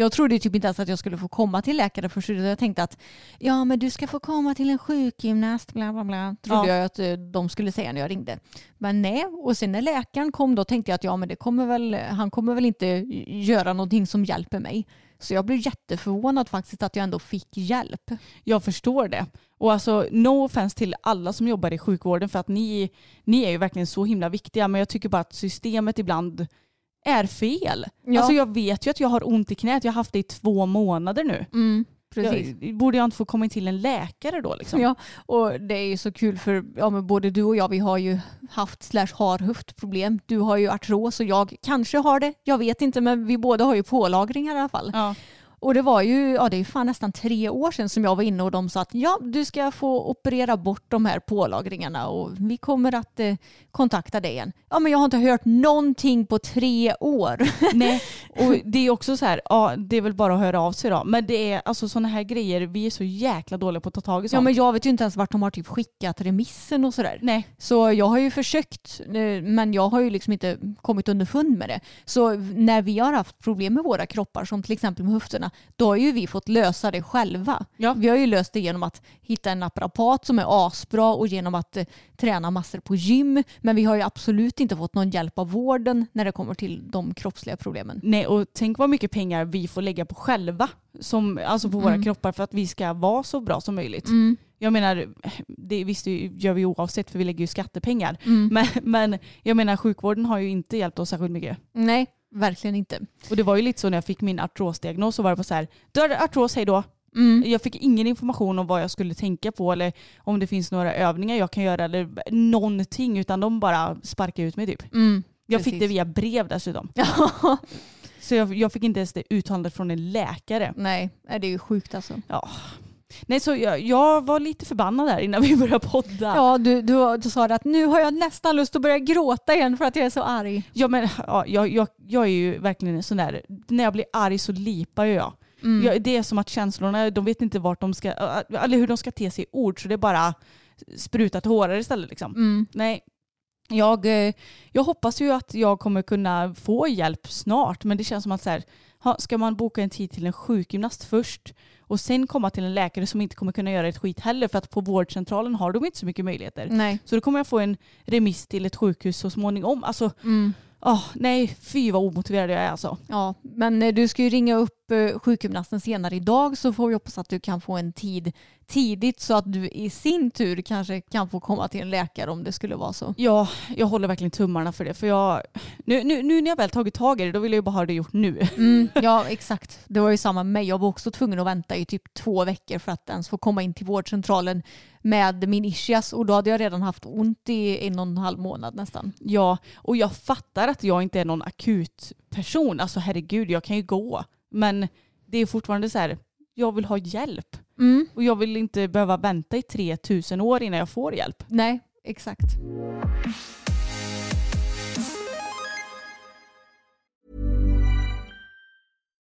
Jag trodde typ inte ens att jag skulle få komma till läkare först. Jag tänkte att ja men du ska få komma till en sjukgymnast, bla bla bla. Trodde Ja. jag att eh, de skulle säga när jag ringde. Men nej, och sen när läkaren kom då tänkte jag att ja men det kommer väl, han kommer väl inte göra någonting som hjälper mig. Så jag blev jätteförvånad faktiskt att jag ändå fick hjälp. Jag förstår det. Och alltså no offense till alla som jobbar i sjukvården för att ni, ni är ju verkligen så himla viktiga men jag tycker bara att systemet ibland är fel. Ja. Alltså jag vet ju att jag har ont i knät, jag har haft det i två månader nu. Mm. Precis. Jag, borde jag inte få komma in till en läkare då liksom? Ja, och det är ju så kul för ja, men både du och jag vi har ju haft slash har höftproblem. Du har ju artros och jag kanske har det. Jag vet inte men vi båda har ju pålagringar i alla fall. Ja. Och det var ju, ja det är fan nästan tre år sedan som jag var inne och de sa att ja du ska få operera bort de här pålagringarna och vi kommer att eh, kontakta dig igen. Ja men jag har inte hört någonting på tre år. *laughs* Nej, och det är också så här, ja det är väl bara att höra av sig då. Men det är alltså sådana här grejer, vi är så jäkla dåliga på att ta tag i sånt. Ja men jag vet ju inte ens vart de har typ skickat remissen och sådär. Nej, Så jag har ju försökt eh, men jag har ju liksom inte kommit underfund med det. Så när vi har haft problem med våra kroppar som till exempel med höfterna då har ju vi fått lösa det själva. Ja. Vi har ju löst det genom att hitta en naprapat som är asbra och genom att eh, träna massor på gym. Men vi har ju absolut inte fått någon hjälp av vården när det kommer till de kroppsliga problemen. nej och tänk vad mycket pengar vi får lägga på själva. Som, alltså på våra Mm. kroppar för att vi ska vara så bra som möjligt. Jag menar, det visst det gör vi oavsett för vi lägger ju skattepengar. Mm. Men, men jag menar sjukvården har ju inte hjälpt oss särskilt mycket. Nej, verkligen inte. Och det var ju lite så när jag fick min artrosdiagnos så var det bara så här, du har artros, hej då. Mm. Jag fick ingen information om vad jag skulle tänka på eller om det finns några övningar jag kan göra eller någonting utan de bara sparkade ut mig typ. Mm. Jag fick det via brev dessutom. Så jag, jag fick inte ens det uttalandet från en läkare. Nej, det är ju sjukt alltså. Nej så jag, jag var lite förbannad där innan vi *laughs* började podda. Ja, du, du, du sa att nu har jag nästan lust att börja gråta igen för att jag är så arg. Ja, men, ja, jag, jag, jag är ju verkligen en sån där, när jag blir arg så lipar ju jag. Mm. jag. Det är som att känslorna, de vet inte vart de ska, eller hur de ska te sig i ord så det är bara spruta tårar istället liksom. Mm. Nej, jag, eh, jag hoppas ju att jag kommer kunna få hjälp snart men det känns som att så här, ska man boka en tid till en sjukgymnast först och sen komma till en läkare som inte kommer kunna göra ett skit heller för att på vårdcentralen har de inte så mycket möjligheter. Nej. Så då kommer jag få en remiss till ett sjukhus så småningom. Alltså, Mm. Åh, nej, fy vad omotiverad jag är alltså. Ja, men eh, du ska ju ringa upp eh, sjukgymnasten senare idag så får vi hoppas att du kan få en tid tidigt så att du i sin tur kanske kan få komma till en läkare om det skulle vara så. Ja, jag håller verkligen tummarna för det. För jag, nu, nu, nu när jag väl tagit tag i det, då vill jag ju bara ha det gjort nu. *laughs* Mm, ja, exakt. Det var ju samma med mig. Jag var också tvungen att vänta i typ två veckor för att ens få komma in till vårdcentralen med min ischias och då hade jag redan haft ont i en och en halv månad nästan. Ja, och jag fattar att jag inte är någon akut person. Alltså herregud, jag kan ju gå. Men det är fortfarande så här, jag vill ha hjälp. Mm. Och jag vill inte behöva vänta i 3000 år innan jag får hjälp. Nej, exakt.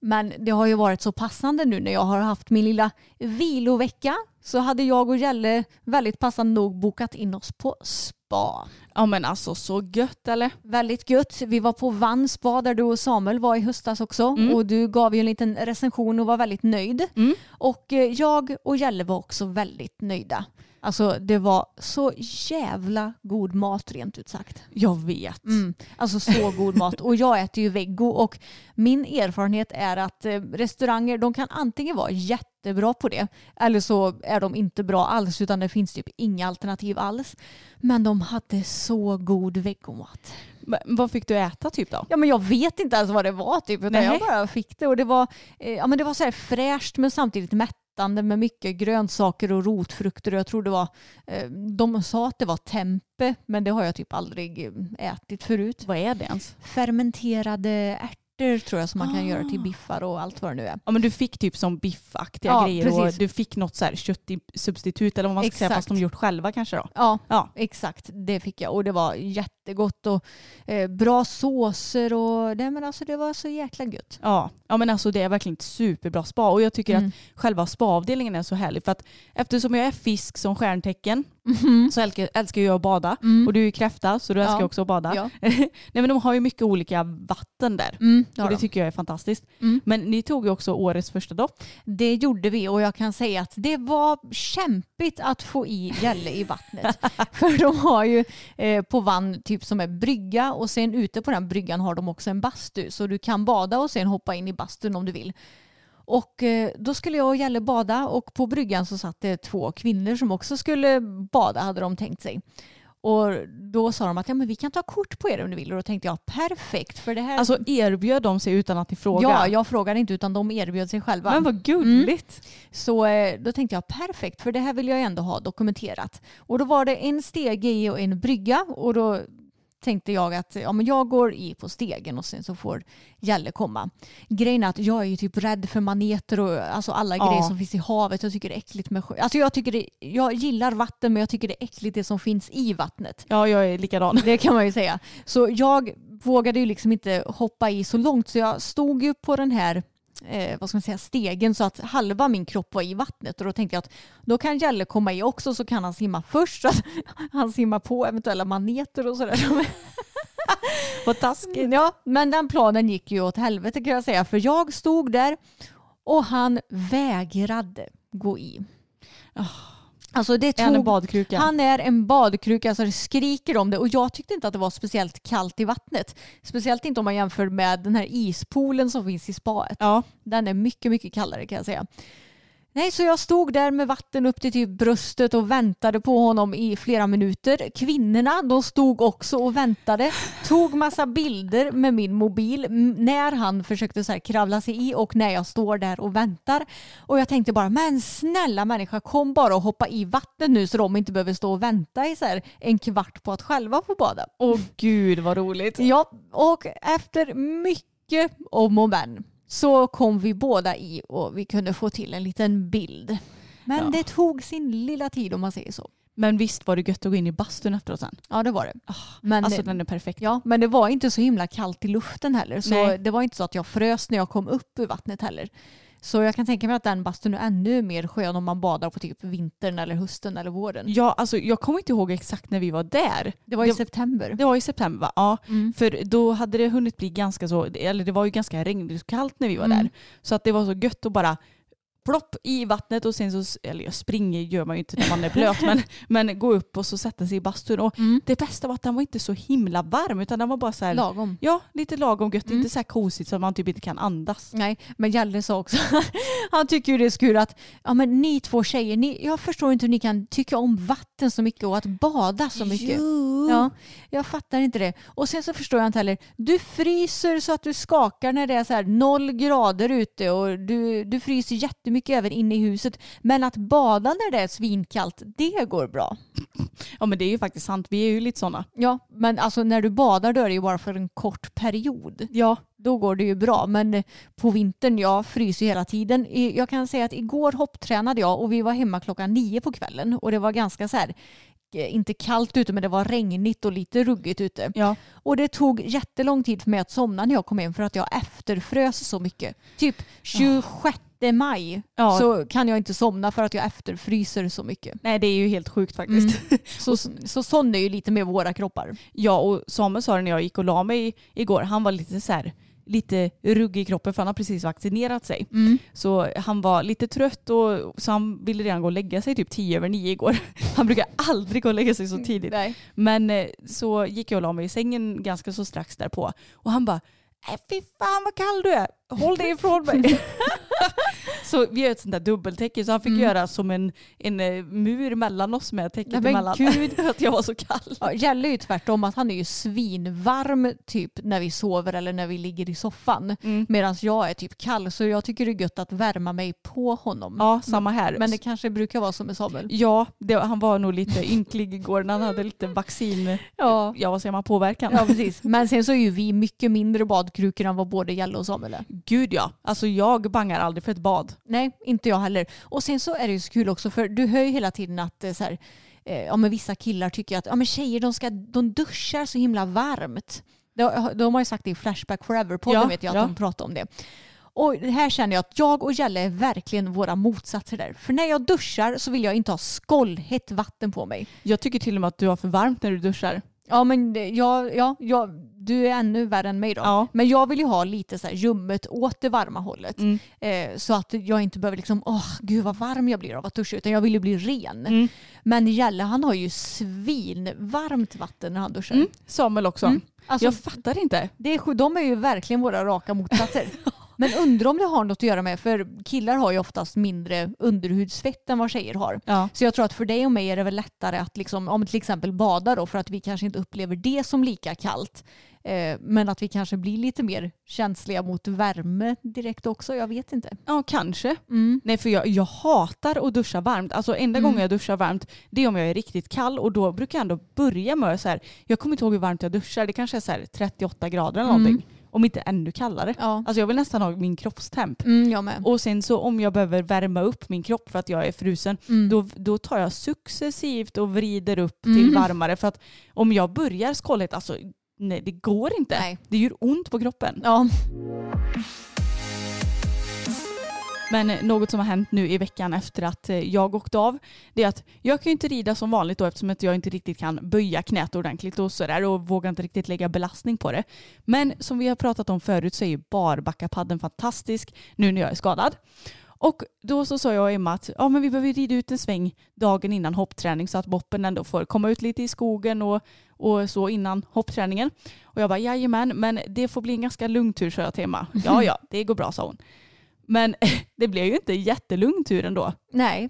Men det har ju varit så passande nu när jag har haft min lilla vilovecka så hade jag och Jelle väldigt passande nog bokat in oss på spa. Ja men alltså så gött eller? Väldigt gött. Vi var på Vann spa där du och Samuel var i höstas också och du gav ju en liten recension och var väldigt nöjd. Och eh, jag och Jelle var också väldigt nöjda. Alltså det var så jävla god mat rent ut sagt. Jag vet. Mm. Alltså så god mat. Och jag äter ju veggo och min erfarenhet är att eh, restauranger de kan antingen vara jättebra på det eller så är de inte bra alls utan det finns typ inga alternativ alls. Men de hade så god veggomat. Vad fick du äta typ då? Ja men jag vet inte ens vad det var typ utan Nej. jag bara fick det och det var, eh, ja, men det var så här fräscht men samtidigt mättande med mycket grönsaker och rotfrukter jag tror det var, eh, de sa att det var tempe men det har jag typ aldrig eh, ätit förut. Vad är det ens? Fermenterade ärtor tror jag som man kan Ah. göra till biffar och allt vad det nu är. Ja men du fick typ som biffaktiga Ja, grejer och precis. du fick något så här köttsubstitut eller vad man ska säga Exakt. fast de gjort själva kanske då. Ja, Ja. exakt. Det fick jag och det var jättegott och eh, bra såser och nej, men alltså, det var så jäkla gött. Ja. ja men alltså det är verkligen ett superbra spa och jag tycker Mm. att själva spaavdelningen är så härlig för att eftersom jag är fisk som stjärntecken Mhm. så älskar, älskar jag att bada Mm. och du är ju kräfta så du älskar Ja. också att bada. Ja. *laughs* Nej men de har ju mycket olika vatten där. Mm, ja och det då. tycker jag är fantastiskt. Mm. Men ni tog ju också årets första dopp. Det gjorde vi och jag kan säga att det var kämpigt att få i gälle i vattnet. *laughs* För de har ju eh, på vann typ som är brygga och sen ute på den bryggan har de också en bastu. Så du kan bada och sen hoppa in i bastun om du vill. Och eh, då skulle jag och Gälle bada och på bryggan så satt det två kvinnor som också skulle bada hade de tänkt sig. Och då sa de att ja, men vi kan ta kort på er om du vill och då tänkte jag perfekt för det här. Alltså erbjöd de sig utan att ni frågade? ja, jag frågade inte utan de erbjöd sig själva. Men vad gulligt. Så eh, då tänkte jag perfekt för det här vill jag ändå ha dokumenterat. Och då var det en stege i och en brygga och då tänkte jag att ja, men jag går i på stegen och sen så får Gälle komma. Grejen är att jag är ju typ rädd för maneter och alltså alla Ja. grejer som finns i havet. Jag tycker det är äckligt med sjö. Alltså jag, tycker det, jag gillar vatten men jag tycker det är äckligt det som finns i vattnet. Ja, jag är likadan. Det kan man ju säga. Så jag vågade ju liksom inte hoppa i så långt så jag stod ju på den här eh, vad ska man säga, stegen så att halva min kropp var i vattnet och då tänkte jag att då kan Jalle komma i också så kan han simma först så att *laughs* han simmar på eventuella maneter och sådär. *laughs* *laughs* Vad taskigt. Ja, men den planen gick ju åt helvete kan jag säga för jag stod där och han vägrade gå i. Alltså det Är han en tog badkruka? han är en badkruka så det skriker om det och jag tyckte inte att det var speciellt kallt i vattnet. Speciellt inte om man jämför med den här ispoolen som finns i spaet. Ja. Den är mycket, mycket kallare kan jag säga. Nej, så jag stod där med vatten upp till typ bröstet och väntade på honom i flera minuter. Kvinnorna, de stod också och väntade. Tog massa bilder med min mobil när han försökte så här kravla sig i och när jag står där och väntar. Och jag tänkte bara, men snälla människa, kom bara och hoppa i vattnet nu så de inte behöver stå och vänta i så här en kvart på att själva få bada. Åh gud vad roligt. Ja, och efter mycket om och men så kom vi båda i och vi kunde få till en liten bild. Men Ja. det tog sin lilla tid om man säger så. Men visst var det gött att gå in i bastun efteråt sen? Ja, det var det. Men, Alltså den är perfekt. ja, men det var inte så himla kallt i luften heller. Så Nej. det var inte så att jag frös när jag kom upp ur vattnet heller. Så jag kan tänka mig att den bastun är ännu mer skön om man badar på typ vintern eller hösten eller våren. Ja, alltså jag kommer inte ihåg exakt när vi var där. Det var i Det- september. Det var i september va? Ja. Mm. För då hade det hunnit bli ganska så, eller det var ju ganska regnigt kallt när vi var Mm. där. Så att det var så gött att bara plopp i vattnet och sen så, eller jag springer gör man ju inte när man är blöt men, *laughs* men gå upp och så sätta sig i bastun. Och Mm. det bästa var att den var inte så himla varm utan den var bara så här, Lagom. ja lite lagom gött, Mm. inte så här kosigt så att man typ inte kan andas. Nej, men Jalle sa också, *laughs* han tycker ju det är så kul att ja, men ni två tjejer, ni, jag förstår inte hur ni kan tycka om vatten så mycket och att bada så mycket. Jo. Ja, jag fattar inte det. Och sen så förstår jag inte heller, du fryser så att du skakar när det är så här noll grader ute och du, du fryser jättemycket även inne i huset. Men att bada när det är svinkallt, det går bra. *laughs* Ja men det är ju faktiskt sant, vi är ju lite sådana. Ja, men alltså när du badar då är det ju bara för en kort period. Ja. Då går det ju bra. Men på vintern, jag fryser hela tiden. Jag kan säga att igår hopptränade jag och vi var hemma klockan nio på kvällen. Och det var ganska så här, eh, inte kallt ute men det var regnigt och lite ruggigt ute. Ja. Och det tog jättelång tid för mig att somna när jag kom hem för att jag efterfrös så mycket. Typ 26 maj Ja. så kan jag inte somna för att jag efterfryser så mycket. Nej det är ju helt sjukt faktiskt. *laughs* Så, så sån är ju lite med våra kroppar. Ja och Samuel sa det när jag gick och la mig igår, han var lite så här lite ruggig i kroppen för han har precis vaccinerat sig. Så han var lite trött och så han ville redan gå och lägga sig typ tio över nio igår. *laughs* Han brukar aldrig gå och lägga sig så tidigt. Nej. Men eh, så gick jag och la mig i sängen ganska så strax därpå och han bara äh, fy fan vad kall du är, håll dig ifrån mig. *laughs* Så vi har ett sånt där dubbeltäcke så han fick Mm. göra som en, en eh, mur mellan oss med täcket Nej, men emellan. gud. *laughs* Att jag var så kall. Ja, Jelle är ju tvärtom att han är ju svinvarm typ när vi sover eller när vi ligger i soffan. Mm. Medan jag är typ kall så jag tycker det är gött att värma mig på honom. Ja, samma här. Men det kanske brukar vara så med Samuel. Ja, det, han var nog lite ynklig igår när han hade lite vaccin, Ja. ja vad säger man, påverkan. Ja precis. Men sen så är ju vi mycket mindre badkrukor än vad både Jelle och Samuel är. Gud ja, alltså jag bangar aldrig för ett bad. Nej, inte jag heller. Och sen så är det ju så kul också för du hör ju hela tiden att eh, så här, eh, ja, men vissa killar tycker att ja, men tjejer de, ska, de duschar så himla varmt. De, de har ju sagt det i Flashback Forever-podden Ja, vet jag att ja. de pratar om det. Och här känner jag att jag och Jelle är verkligen våra motsatser där. För när jag duschar så vill jag inte ha skållhett vatten på mig. Jag tycker till och med att du har för varmt när du duschar. Ja men det- jag, ja, jag, du är ännu värre än mig då. Ja. Men jag vill ju ha lite så här ljummet åt det varma hållet. Mm. Eh, så att jag inte behöver liksom, åh gud vad varm jag blir av att duscha. Utan jag vill ju bli ren. Mm. Men Jelle han har ju svinvarmt vatten när han duschar. Mm. Samuel också. Mm. Alltså, jag fattar inte. det är, de är ju verkligen våra raka motsatser. *laughs* Men undrar om det har något att göra med, för killar har ju oftast mindre underhudsfett än vad tjejer har. Ja. Så jag tror att för dig och mig är det väl lättare att liksom, om till exempel bada då för att vi kanske inte upplever det som lika kallt. Eh, men att vi kanske blir lite mer känsliga mot värme direkt också. Jag vet inte. ja, kanske. Mm. Nej för jag, jag hatar att duscha varmt. Alltså enda Mm. gången jag duschar varmt det är om jag är riktigt kall och då brukar jag ändå börja med så här. Jag kommer inte ihåg hur varmt jag duschar. Det kanske är så här 38 grader eller Mm. Om inte ännu kallare. Ja. Alltså jag vill nästan ha min kroppstemp. Mm, jag med. Och sen så om jag behöver värma upp min kropp för att jag är frusen Mm. då, då tar jag successivt och vrider upp Mm. till varmare. För att om jag börjar skållet, alltså nej det går inte. Nej. Det gör ont på kroppen. Ja. Men något som har hänt nu i veckan efter att eh, jag åkte av det är att jag kan ju inte rida som vanligt då eftersom att jag inte riktigt kan böja knät ordentligt och sådär och vågar inte riktigt lägga belastning på det. Men som vi har pratat om förut så är ju barbackapadden fantastisk nu när jag är skadad. Och då så sa jag och Emma att ja, men vi behöver rida ut en sväng dagen innan hoppträning så att boppen ändå får komma ut lite i skogen och, och så innan hoppträningen. Och jag bara jajamän, men det får bli en ganska lugn tur sa jag till Emma. Ja, ja, det går bra sa hon. Men *laughs* det blev ju inte jättelugn tur ändå. Nej.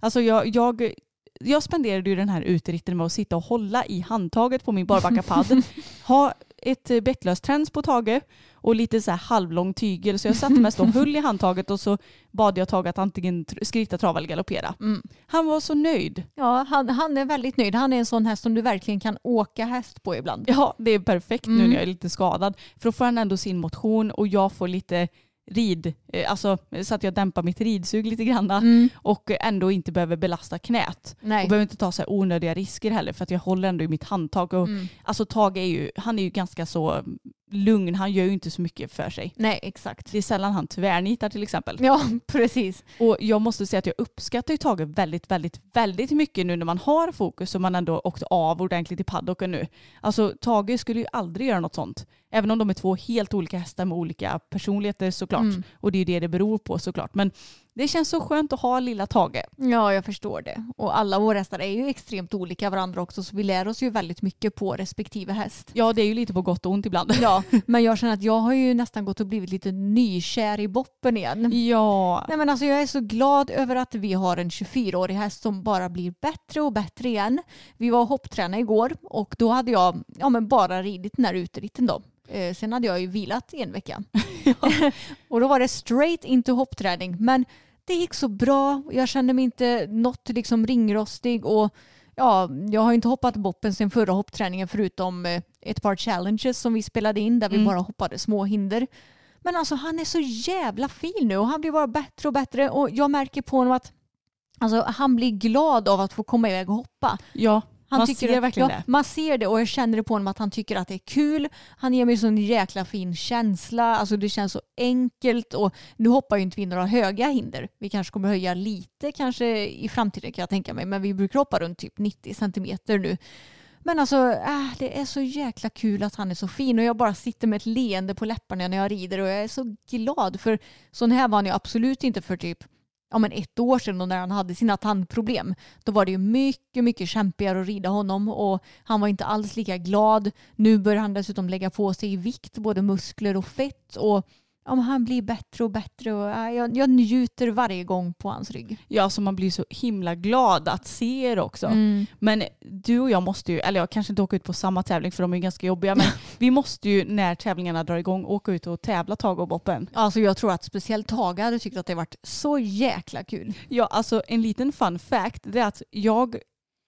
Alltså jag, jag, jag spenderade ju den här uteritten med att sitta och hålla i handtaget på min barbackapadd. *laughs* ha ett bettlöst träns på Tage och lite så här halvlång tygel. Så jag satt mest och höll i handtaget och så bad jag Tage att antingen skritta, trava eller galoppera. Mm. Han var så nöjd. Ja, han, han är väldigt nöjd. Han är en sån häst som du verkligen kan åka häst på ibland. Ja, det är perfekt nu Mm. när jag är lite skadad. För då får han ändå sin motion och jag får lite rid, eh, alltså så att jag dämpar mitt ridsug lite grann Mm. och ändå inte behöver belasta knät. Nej. Och behöver inte ta så här onödiga risker heller för att jag håller ändå i mitt handtag. Och, Mm. Alltså Tage är ju, han är ju ganska så lugn, han gör ju inte så mycket för sig. Nej, exakt. Det är sällan han tvärnitar till exempel. Ja, *laughs* precis. Och jag måste säga att jag uppskattar ju Tage väldigt, väldigt, väldigt mycket nu när man har fokus och man ändå åkt av ordentligt i paddocken nu. Alltså Tage skulle ju aldrig göra något sånt. Även om de är två helt olika hästar med olika personligheter såklart. Mm. Och det är ju det det beror på såklart. Men det känns så skönt att ha lilla Tage. Ja, jag förstår det. Och alla våra hästar är ju extremt olika varandra också så vi lär oss ju väldigt mycket på respektive häst. Ja det är ju lite på gott och ont ibland. Ja, *laughs* men jag känner att jag har ju nästan gått och blivit lite nykär i boppen igen. Ja. Nej men alltså jag är så glad över att vi har en 24-årig häst som bara blir bättre och bättre igen. Vi var och hopptränade igår och då hade jag ja, men bara ridit den här uteritten då. Eh, sen hade jag ju vilat i en vecka. *laughs* *laughs* och då var det straight into hoppträning. Men det gick så bra. Jag kände mig inte något liksom ringrostig och ja, jag har inte hoppat boppen sen förra hoppträningen förutom eh, ett par challenges som vi spelade in där vi Mm. bara hoppade små hinder. Men alltså han är så jävla fin nu och han blir bara bättre och bättre och jag märker på honom att alltså, han blir glad av att få komma iväg och hoppa. Ja, Han man tycker ser verkligen ja, det. Man ser det och jag känner det på honom att han tycker att det är kul. Han ger mig sån jäkla fin känsla. Alltså det känns så enkelt och nu hoppar ju inte vi några höga hinder. Vi kanske kommer höja lite kanske i framtiden kan jag tänka mig. Men vi brukar hoppa runt typ 90 centimeter nu. Men alltså äh, det är så jäkla kul att han är så fin och jag bara sitter med ett leende på läpparna när jag rider och jag är så glad för sån här var han ju absolut inte för typ ja, men ett år sedan och när han hade sina tandproblem. Då var det ju mycket, mycket kämpigare att rida honom och han var inte alls lika glad. Nu börjar han dessutom lägga på sig i vikt, både muskler och fett och ja, han blir bättre och bättre och ja, jag, jag njuter varje gång på hans rygg. Ja, så man blir så himla glad att se er också. Mm. Men du och jag måste ju, eller jag kanske inte åka ut på samma tävling för de är ju ganska jobbiga, men *laughs* vi måste ju när tävlingarna drar igång åka ut och tävla tag och boppen. Alltså jag tror att speciellt Tage hade tyckt att det varit så jäkla kul. Ja, alltså en liten fun fact det är att jag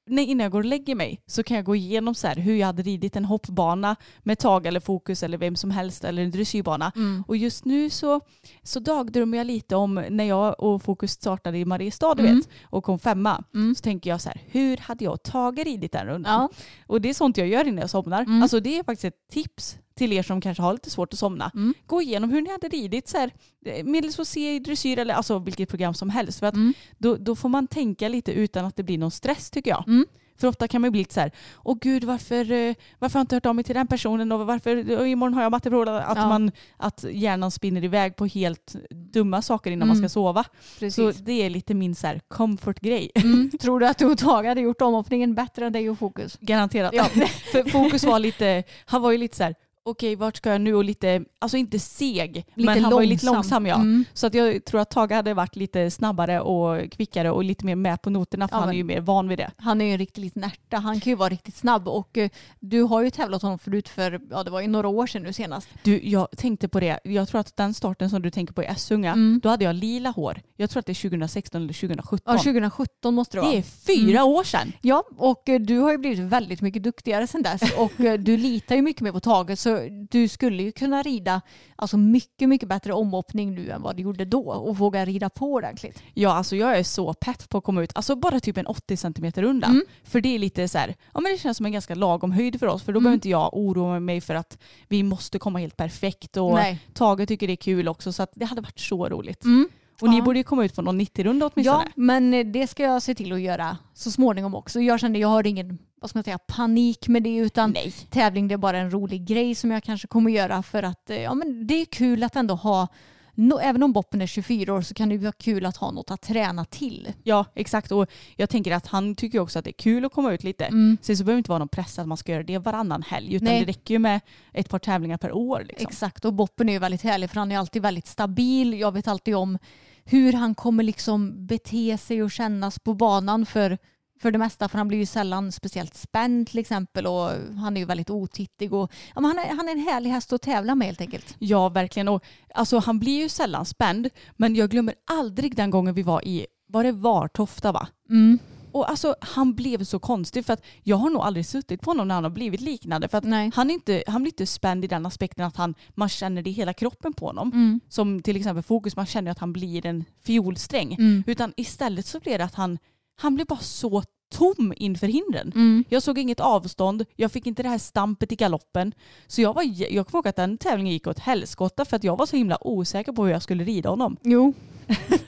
nej, innan jag går och lägger mig så kan jag gå igenom så här hur jag hade ridit en hoppbana med tag eller fokus eller vem som helst eller en dressyrbana. Och just nu så, så dagdrömmer jag lite om när jag och fokus startade i Mariestad du Mm. vet och kom femma. Mm. Så tänker jag så här, hur hade jag Tage ridit den rundan? Ja. Och det är sånt jag gör innan jag somnar. Mm. Alltså det är faktiskt ett tips till er som kanske har lite svårt att somna. Mm. Gå igenom hur ni hade ridit så här, eh, medelsvår i dressyr eller alltså vilket program som helst. För att Mm. då, då får man tänka lite utan att det blir någon stress tycker jag. Mm. För ofta kan man ju bli lite så här, åh gud varför, eh, varför har jag inte hört av mig till den personen och varför, och imorgon har jag matteprov. Att, Ja. man, att hjärnan spinner iväg på helt dumma saker innan man Mm. ska sova. Precis. Så det är lite min så här comfort-grej. Mm. Tror du att du och Tage hade gjort omhoppningen bättre än dig och Fokus? Garanterat. Ja. *laughs* För fokus var lite, han var ju lite så här, okej vart ska jag nu och lite, alltså inte seg, men han var ju lite långsam ja. Mm. Så att jag tror att Tage hade varit lite snabbare och kvickare och lite mer med på noterna för Ja, han är ju mer van vid det. Han är ju en riktig liten ärta. Han kan ju vara riktigt snabb och eh, du har ju tävlat honom förut för, ja det var ju några år sedan nu senast. Du, jag tänkte på det, jag tror att den starten som du tänker på i Essunga, Mm. då hade jag lila hår. Jag tror att det är 2016 eller 2017. Ja, 2017 måste det vara. det är fyra år sedan. Ja, och eh, du har ju blivit väldigt mycket duktigare sedan dess och eh, du litar ju mycket mer på Tage så du skulle ju kunna rida alltså mycket, mycket bättre omhoppning nu än vad du gjorde då och våga rida på ordentligt. Ja, alltså jag är så pepp på att komma ut. Alltså bara typ en 80 cm runda. Mm. För det är lite så här, ja men det känns som en ganska lagom höjd för oss. För då Mm. behöver inte jag oroa mig för att vi måste komma helt perfekt. Och Nej. Tage tycker det är kul också. Så att det hade varit så roligt. Mm. Och ni Ja. borde ju komma ut på någon 90-runda åtminstone. Ja, men eh, det ska jag se till att göra så småningom också. Jag kände jag har ingen vad ska man säga, panik med det utan Nej. tävling det är bara en rolig grej som jag kanske kommer göra för att eh, ja, men det är kul att ändå ha no, även om Boppen är 24 år så kan det vara kul att ha något att träna till. Ja, exakt. Och jag tänker att han tycker också att det är kul att komma ut lite. Mm. Sen så behöver det inte vara någon press att man ska göra det varannan helg. Utan Nej. det räcker ju med ett par tävlingar per år. Liksom. Exakt och Boppen är ju väldigt härlig för han är alltid väldigt stabil. Jag vet alltid om hur han kommer liksom bete sig och kännas på banan för, för det mesta för han blir ju sällan speciellt spänd till exempel och han är ju väldigt otittig och ja, men han, är, han är en härlig häst att tävla med helt enkelt. Ja, verkligen. Och, alltså, han blir ju sällan spänd. Men jag glömmer aldrig den gången vi var i, var det Vartofta va? Mm. Och alltså han blev så konstig för att jag har nog aldrig suttit på honom när han har blivit liknande. För att Nej. han, är inte, han blir inte spänd i den aspekten att han, man känner det i hela kroppen på honom. Mm. Som till exempel fokus, man känner att han blir en fiolsträng. Mm. Utan istället så blir det att han, han blir bara så tom inför hindren. Mm. Jag såg inget avstånd, jag fick inte det här stampet i galoppen. Så jag, var, jag kommer ihåg att den tävlingen gick åt helskotta för att jag var så himla osäker på hur jag skulle rida honom. Jo.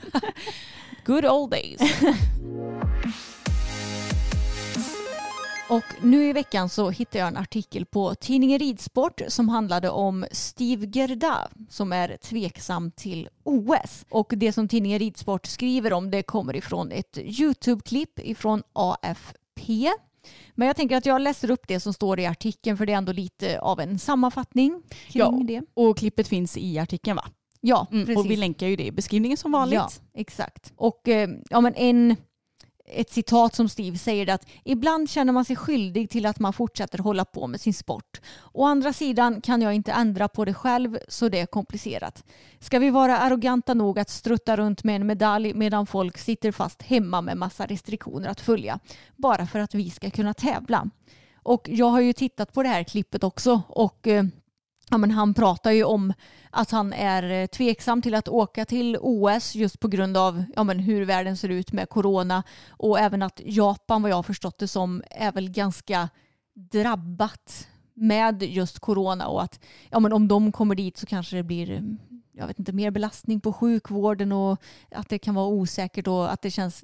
*laughs* Good old days. *laughs* Och nu i veckan så hittade jag en artikel på tidningen Ridsport som handlade om Steve Gerda som är tveksam till OS. Och det som tidningen Ridsport skriver om det kommer ifrån ett YouTube-klipp ifrån AFP. Men jag tänker att jag läser upp det som står i artikeln för det är ändå lite av en sammanfattning kring Ja. det. Och klippet finns i artikeln va? Ja, Mm, precis. och vi länkar ju det i beskrivningen som vanligt. Ja, exakt. Och eh, ja, men en, ett citat som Steve säger är att ibland känner man sig skyldig till att man fortsätter hålla på med sin sport. Å andra sidan kan jag inte ändra på det själv så det är komplicerat. Ska vi vara arroganta nog att strutta runt med en medalj medan folk sitter fast hemma med massa restriktioner att följa bara för att vi ska kunna tävla? Och jag har ju tittat på det här klippet också och eh, ja, men han pratar ju om att han är eh, tveksam till att åka till OS just på grund av ja, men hur världen ser ut med corona och även att Japan vad jag har förstått det som är väl ganska drabbat med just corona och att ja, men om de kommer dit så kanske det blir mm, jag vet inte, mer belastning på sjukvården och att det kan vara osäkert och att det känns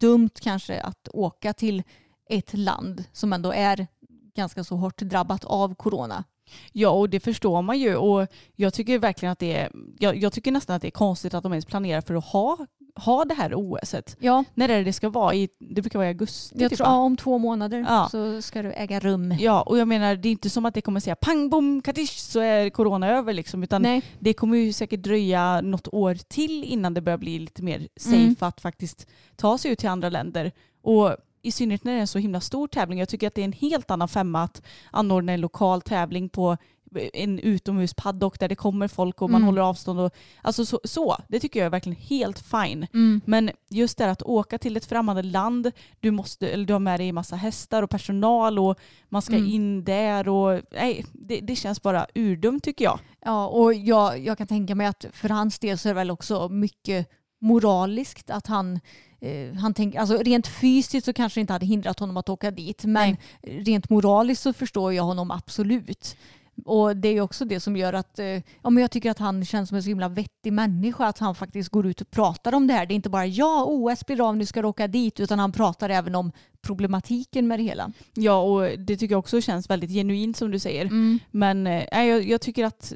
dumt kanske att åka till ett land som ändå är ganska så hårt drabbat av corona. Ja, och det förstår man ju. Och jag tycker verkligen att det är, jag, jag tycker nästan att det är konstigt att de ens planerar för att ha ha det här OSet. Ja, När är det det ska vara? I, det brukar vara i augusti jag typ, tror, va? ja, om två månader Ja. så ska det äga rum. Ja, och jag menar det är inte som att det kommer säga pang bom katish så är corona över liksom. Utan Nej. det kommer ju säkert dröja något år till innan det börjar bli lite mer safe Mm. att faktiskt ta sig ut till andra länder. Och i synnerhet när det är en så himla stor tävling. Jag tycker att det är en helt annan femma att anordna en lokal tävling på en utomhuspaddock där det kommer folk och man Mm. håller avstånd. Och, alltså så, så, det tycker jag är verkligen helt fine. Mm. Men just det här att åka till ett främmande land, du, måste, eller du har med dig en massa hästar och personal och man ska Mm. in där och nej, det, det känns bara urdumt tycker jag. Ja, och jag, jag kan tänka mig att för hans del så är det väl också mycket moraliskt att han, eh, han tänker, alltså rent fysiskt så kanske det inte hade hindrat honom att åka dit, men rent moraliskt så förstår jag honom absolut. Och det är också det som gör att eh, ja, men jag tycker att han känns som en så himla vettig människa. Att han faktiskt går ut och pratar om det här. Det är inte bara ja, OS blir av, nu ska du åka dit. Utan han pratar även om problematiken med det hela. Ja och det tycker jag också känns väldigt genuint som du säger. Men eh, nej, jag, jag tycker att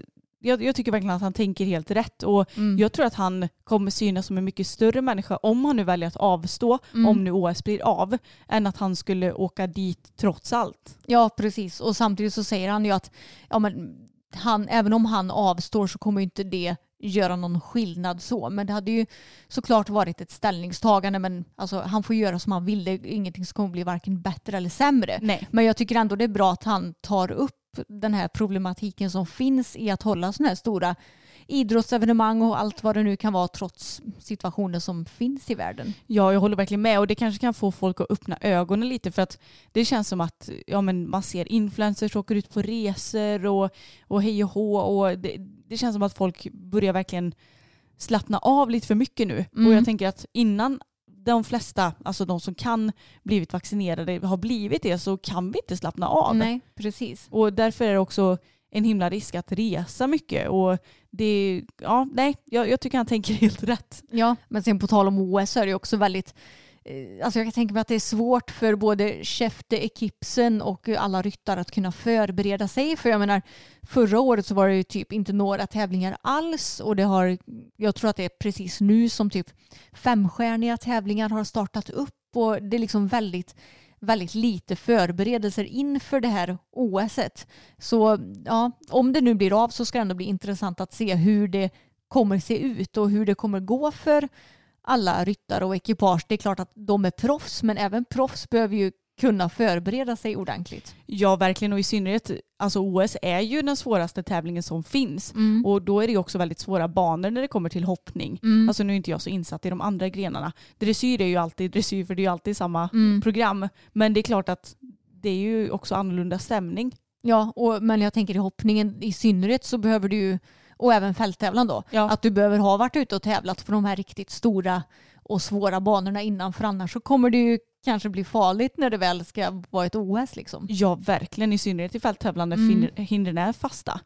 jag, jag tycker verkligen att han tänker helt rätt och Mm. jag tror att han kommer synas som en mycket större människa om han nu väljer att avstå Mm. om nu OS blir av än att han skulle åka dit trots allt. Ja, precis. Och samtidigt så säger han ju att ja, men han, även om han avstår så kommer inte det göra någon skillnad så. Men det hade ju såklart varit ett ställningstagande. Men alltså, han får göra som han vill. Det är ingenting som kommer bli varken bättre eller sämre. Nej. Men jag tycker ändå det är bra att han tar upp den här problematiken som finns i att hålla sådana här stora idrottsevenemang och allt vad det nu kan vara trots situationer som finns i världen. Ja, jag håller verkligen med och det kanske kan få folk att öppna ögonen lite för att det känns som att ja, men man ser influencers åker ut på resor och, och hej och hå och det, det känns som att folk börjar verkligen slappna av lite för mycket nu. Mm. Och jag tänker att innan de flesta, alltså de som kan blivit vaccinerade har blivit det så kan vi inte slappna av. Nej, precis. Och därför är det också en himla risk att resa mycket och det, ja nej, jag, jag tycker han tänker *laughs* helt rätt. Ja, men sen på tal om OS så är det också väldigt Eh, alltså jag kan tänka mig att det är svårt för både Schäfte, Ekipsen och alla ryttare att kunna förbereda sig. För jag menar, förra året så var det ju typ inte några tävlingar alls och det har, jag tror att det är precis nu som typ femstjärniga tävlingar har startat upp och det är liksom väldigt väldigt lite förberedelser inför det här OSet. Så ja, om det nu blir av så ska det ändå bli intressant att se hur det kommer se ut och hur det kommer gå för alla ryttare och ekipage. Det är klart att de är proffs men även proffs behöver ju kunna förbereda sig ordentligt. Ja, verkligen. Och i synnerhet, alltså OS är ju den svåraste tävlingen som finns. Och då är det också väldigt svåra banor när det kommer till hoppning. Alltså nu är inte jag så insatt i de andra grenarna. Dressyr är ju alltid dressyr för det är ju alltid samma program. Men det är klart att det är ju också annorlunda stämning. Ja, och, men jag tänker i hoppningen i synnerhet så behöver du och även fälttävlan då, Ja. att du behöver ha varit ute och tävlat på de här riktigt stora och svåra banorna innan för annars så kommer det ju kanske bli farligt när det väl ska vara ett OS liksom. Ja, verkligen. I synnerhet i fälttävlan där Mm. hindren är fasta.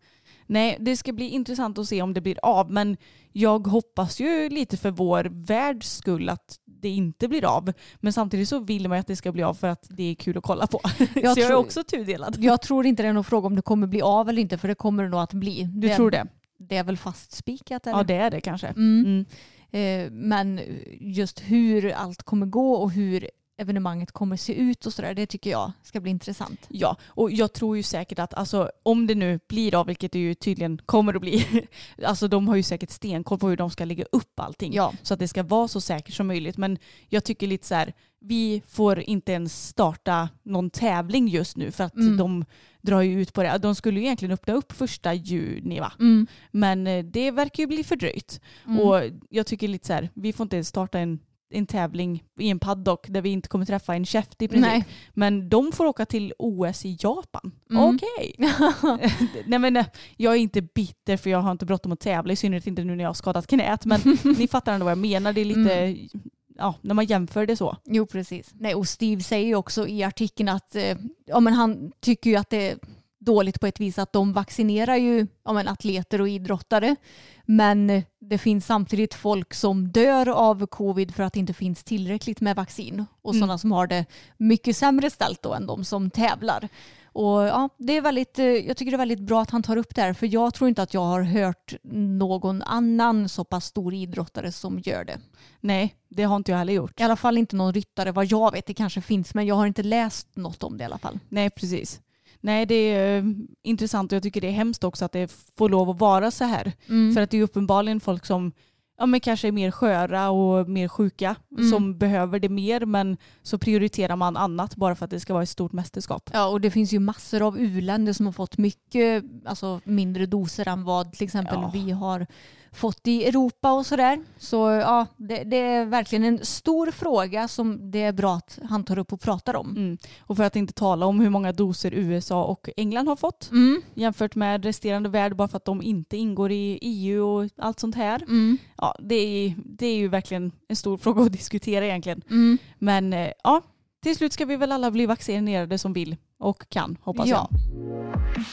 Nej, det ska bli intressant att se om det blir av. Men jag hoppas ju lite för vår världs skull att det inte blir av. Men samtidigt så vill man ju att det ska bli av för att det är kul att kolla på. *laughs* så jag är tror- också tudelad. Jag tror inte det är någon fråga om det kommer bli av eller inte för det kommer det nog att bli. Du tror det? Det är väl fastspikat eller? Ja, det är det kanske. Mm. Mm. Eh, men just hur allt kommer gå och hur evenemanget kommer se ut och sådär, det tycker jag ska bli intressant. Ja, och jag tror ju säkert att alltså, om det nu blir av, vilket det ju tydligen kommer att bli, *laughs* alltså de har ju säkert stenkoll på hur de ska lägga upp allting Ja. så att det ska vara så säkert som möjligt. Men jag tycker lite så här, vi får inte ens starta någon tävling just nu för att Mm. de drar ju ut på det. De skulle ju egentligen öppna upp första juni va? Mm. Men eh, det verkar ju bli fördröjt. Och jag tycker lite så här, vi får inte ens starta en, en tävling i en paddock där vi inte kommer träffa en käft i princip. Nej. Men de får åka till OS i Japan. Mm. Okej. *laughs* Nej men eh, jag är inte bitter för jag har inte bråttom att tävla, i synnerhet inte nu när jag har skadat knät. Men *laughs* ni fattar ändå vad jag menar. Det är lite, Mm. ja, när man jämför det så. Jo, precis. Nej, och Steve säger ju också i artikeln att eh, ja, men han tycker ju att det är dåligt på ett vis att de vaccinerar ju ja, men atleter och idrottare. Men det finns samtidigt folk som dör av covid för att det inte finns tillräckligt med vaccin. Och Mm. sådana som har det mycket sämre ställt då än de som tävlar. Och ja, det är väldigt, eh, jag tycker det är väldigt bra att han tar upp det här för jag tror inte att jag har hört någon annan så pass stor idrottare som gör det. Nej, det har inte jag heller gjort. I alla fall inte någon ryttare vad jag vet. Det kanske finns men jag har inte läst något om det i alla fall. Nej, precis. Nej, det är eh, intressant och jag tycker det är hemskt också att det får lov att vara så här. Mm. För att det är uppenbarligen folk som ja, men kanske är mer sköra och mer sjuka Mm. som behöver det mer men så prioriterar man annat bara för att det ska vara ett stort mästerskap. Ja, och det finns ju massor av uländer som har fått mycket alltså, mindre doser än vad till exempel Ja. vi har fått i Europa och sådär. Så ja, det, det är verkligen en stor fråga som det är bra att han tar upp och pratar om. Mm. Och för att inte tala om hur många doser USA och England har fått Mm. jämfört med resterande värld bara för att de inte ingår i EU och allt sånt här. Mm. Ja, det, är, det är ju verkligen en stor fråga att diskutera egentligen. Mm. Men eh, ja, till slut ska vi väl alla bli vaccinerade som vill och kan hoppas Ja. jag.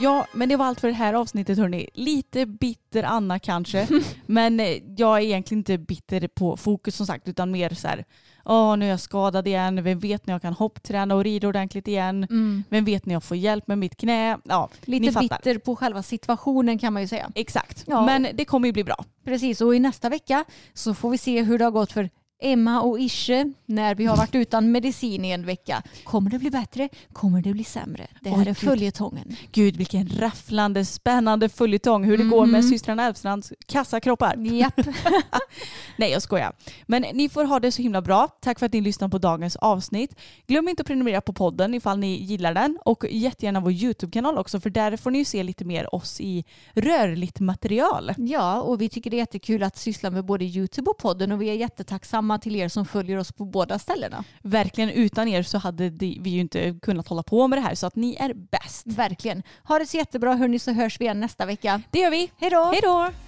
Ja, men det var allt för det här avsnittet hörni. Lite bitter Anna kanske. *laughs* men eh, jag är egentligen inte bitter på fokus som sagt utan mer så här. Åh, nu är jag skadad igen. Vem vet när jag kan hoppträna och rida ordentligt igen? Mm. Vem vet när jag får hjälp med mitt knä? Ja, Lite bitter på själva situationen kan man ju säga. Exakt. Ja. Men det kommer ju bli bra. Precis, och i nästa vecka så får vi se hur det har gått för Emma och Ische när vi har varit utan medicin i en vecka. Kommer det bli bättre? Kommer det bli sämre? Det här Oj, är gud. följetongen. Gud vilken rafflande, spännande följetong hur det går med systrarna Elfstrands kassakroppar. Japp. *laughs* Nej jag skojar. Men ni får ha det så himla bra. Tack för att ni lyssnar på dagens avsnitt. Glöm inte att prenumerera på podden ifall ni gillar den och jättegärna vår YouTube-kanal också för där får ni ju se lite mer oss i rörligt material. Ja, och vi tycker det är jättekul att syssla med både YouTube och podden och vi är jättetacksamma till er som följer oss på båda ställena. Verkligen utan er så hade vi ju inte kunnat hålla på med det här så att ni är bäst. Verkligen. Ha det så jättebra hörni så hörs vi igen nästa vecka. Det gör vi. Hej då! Hej då!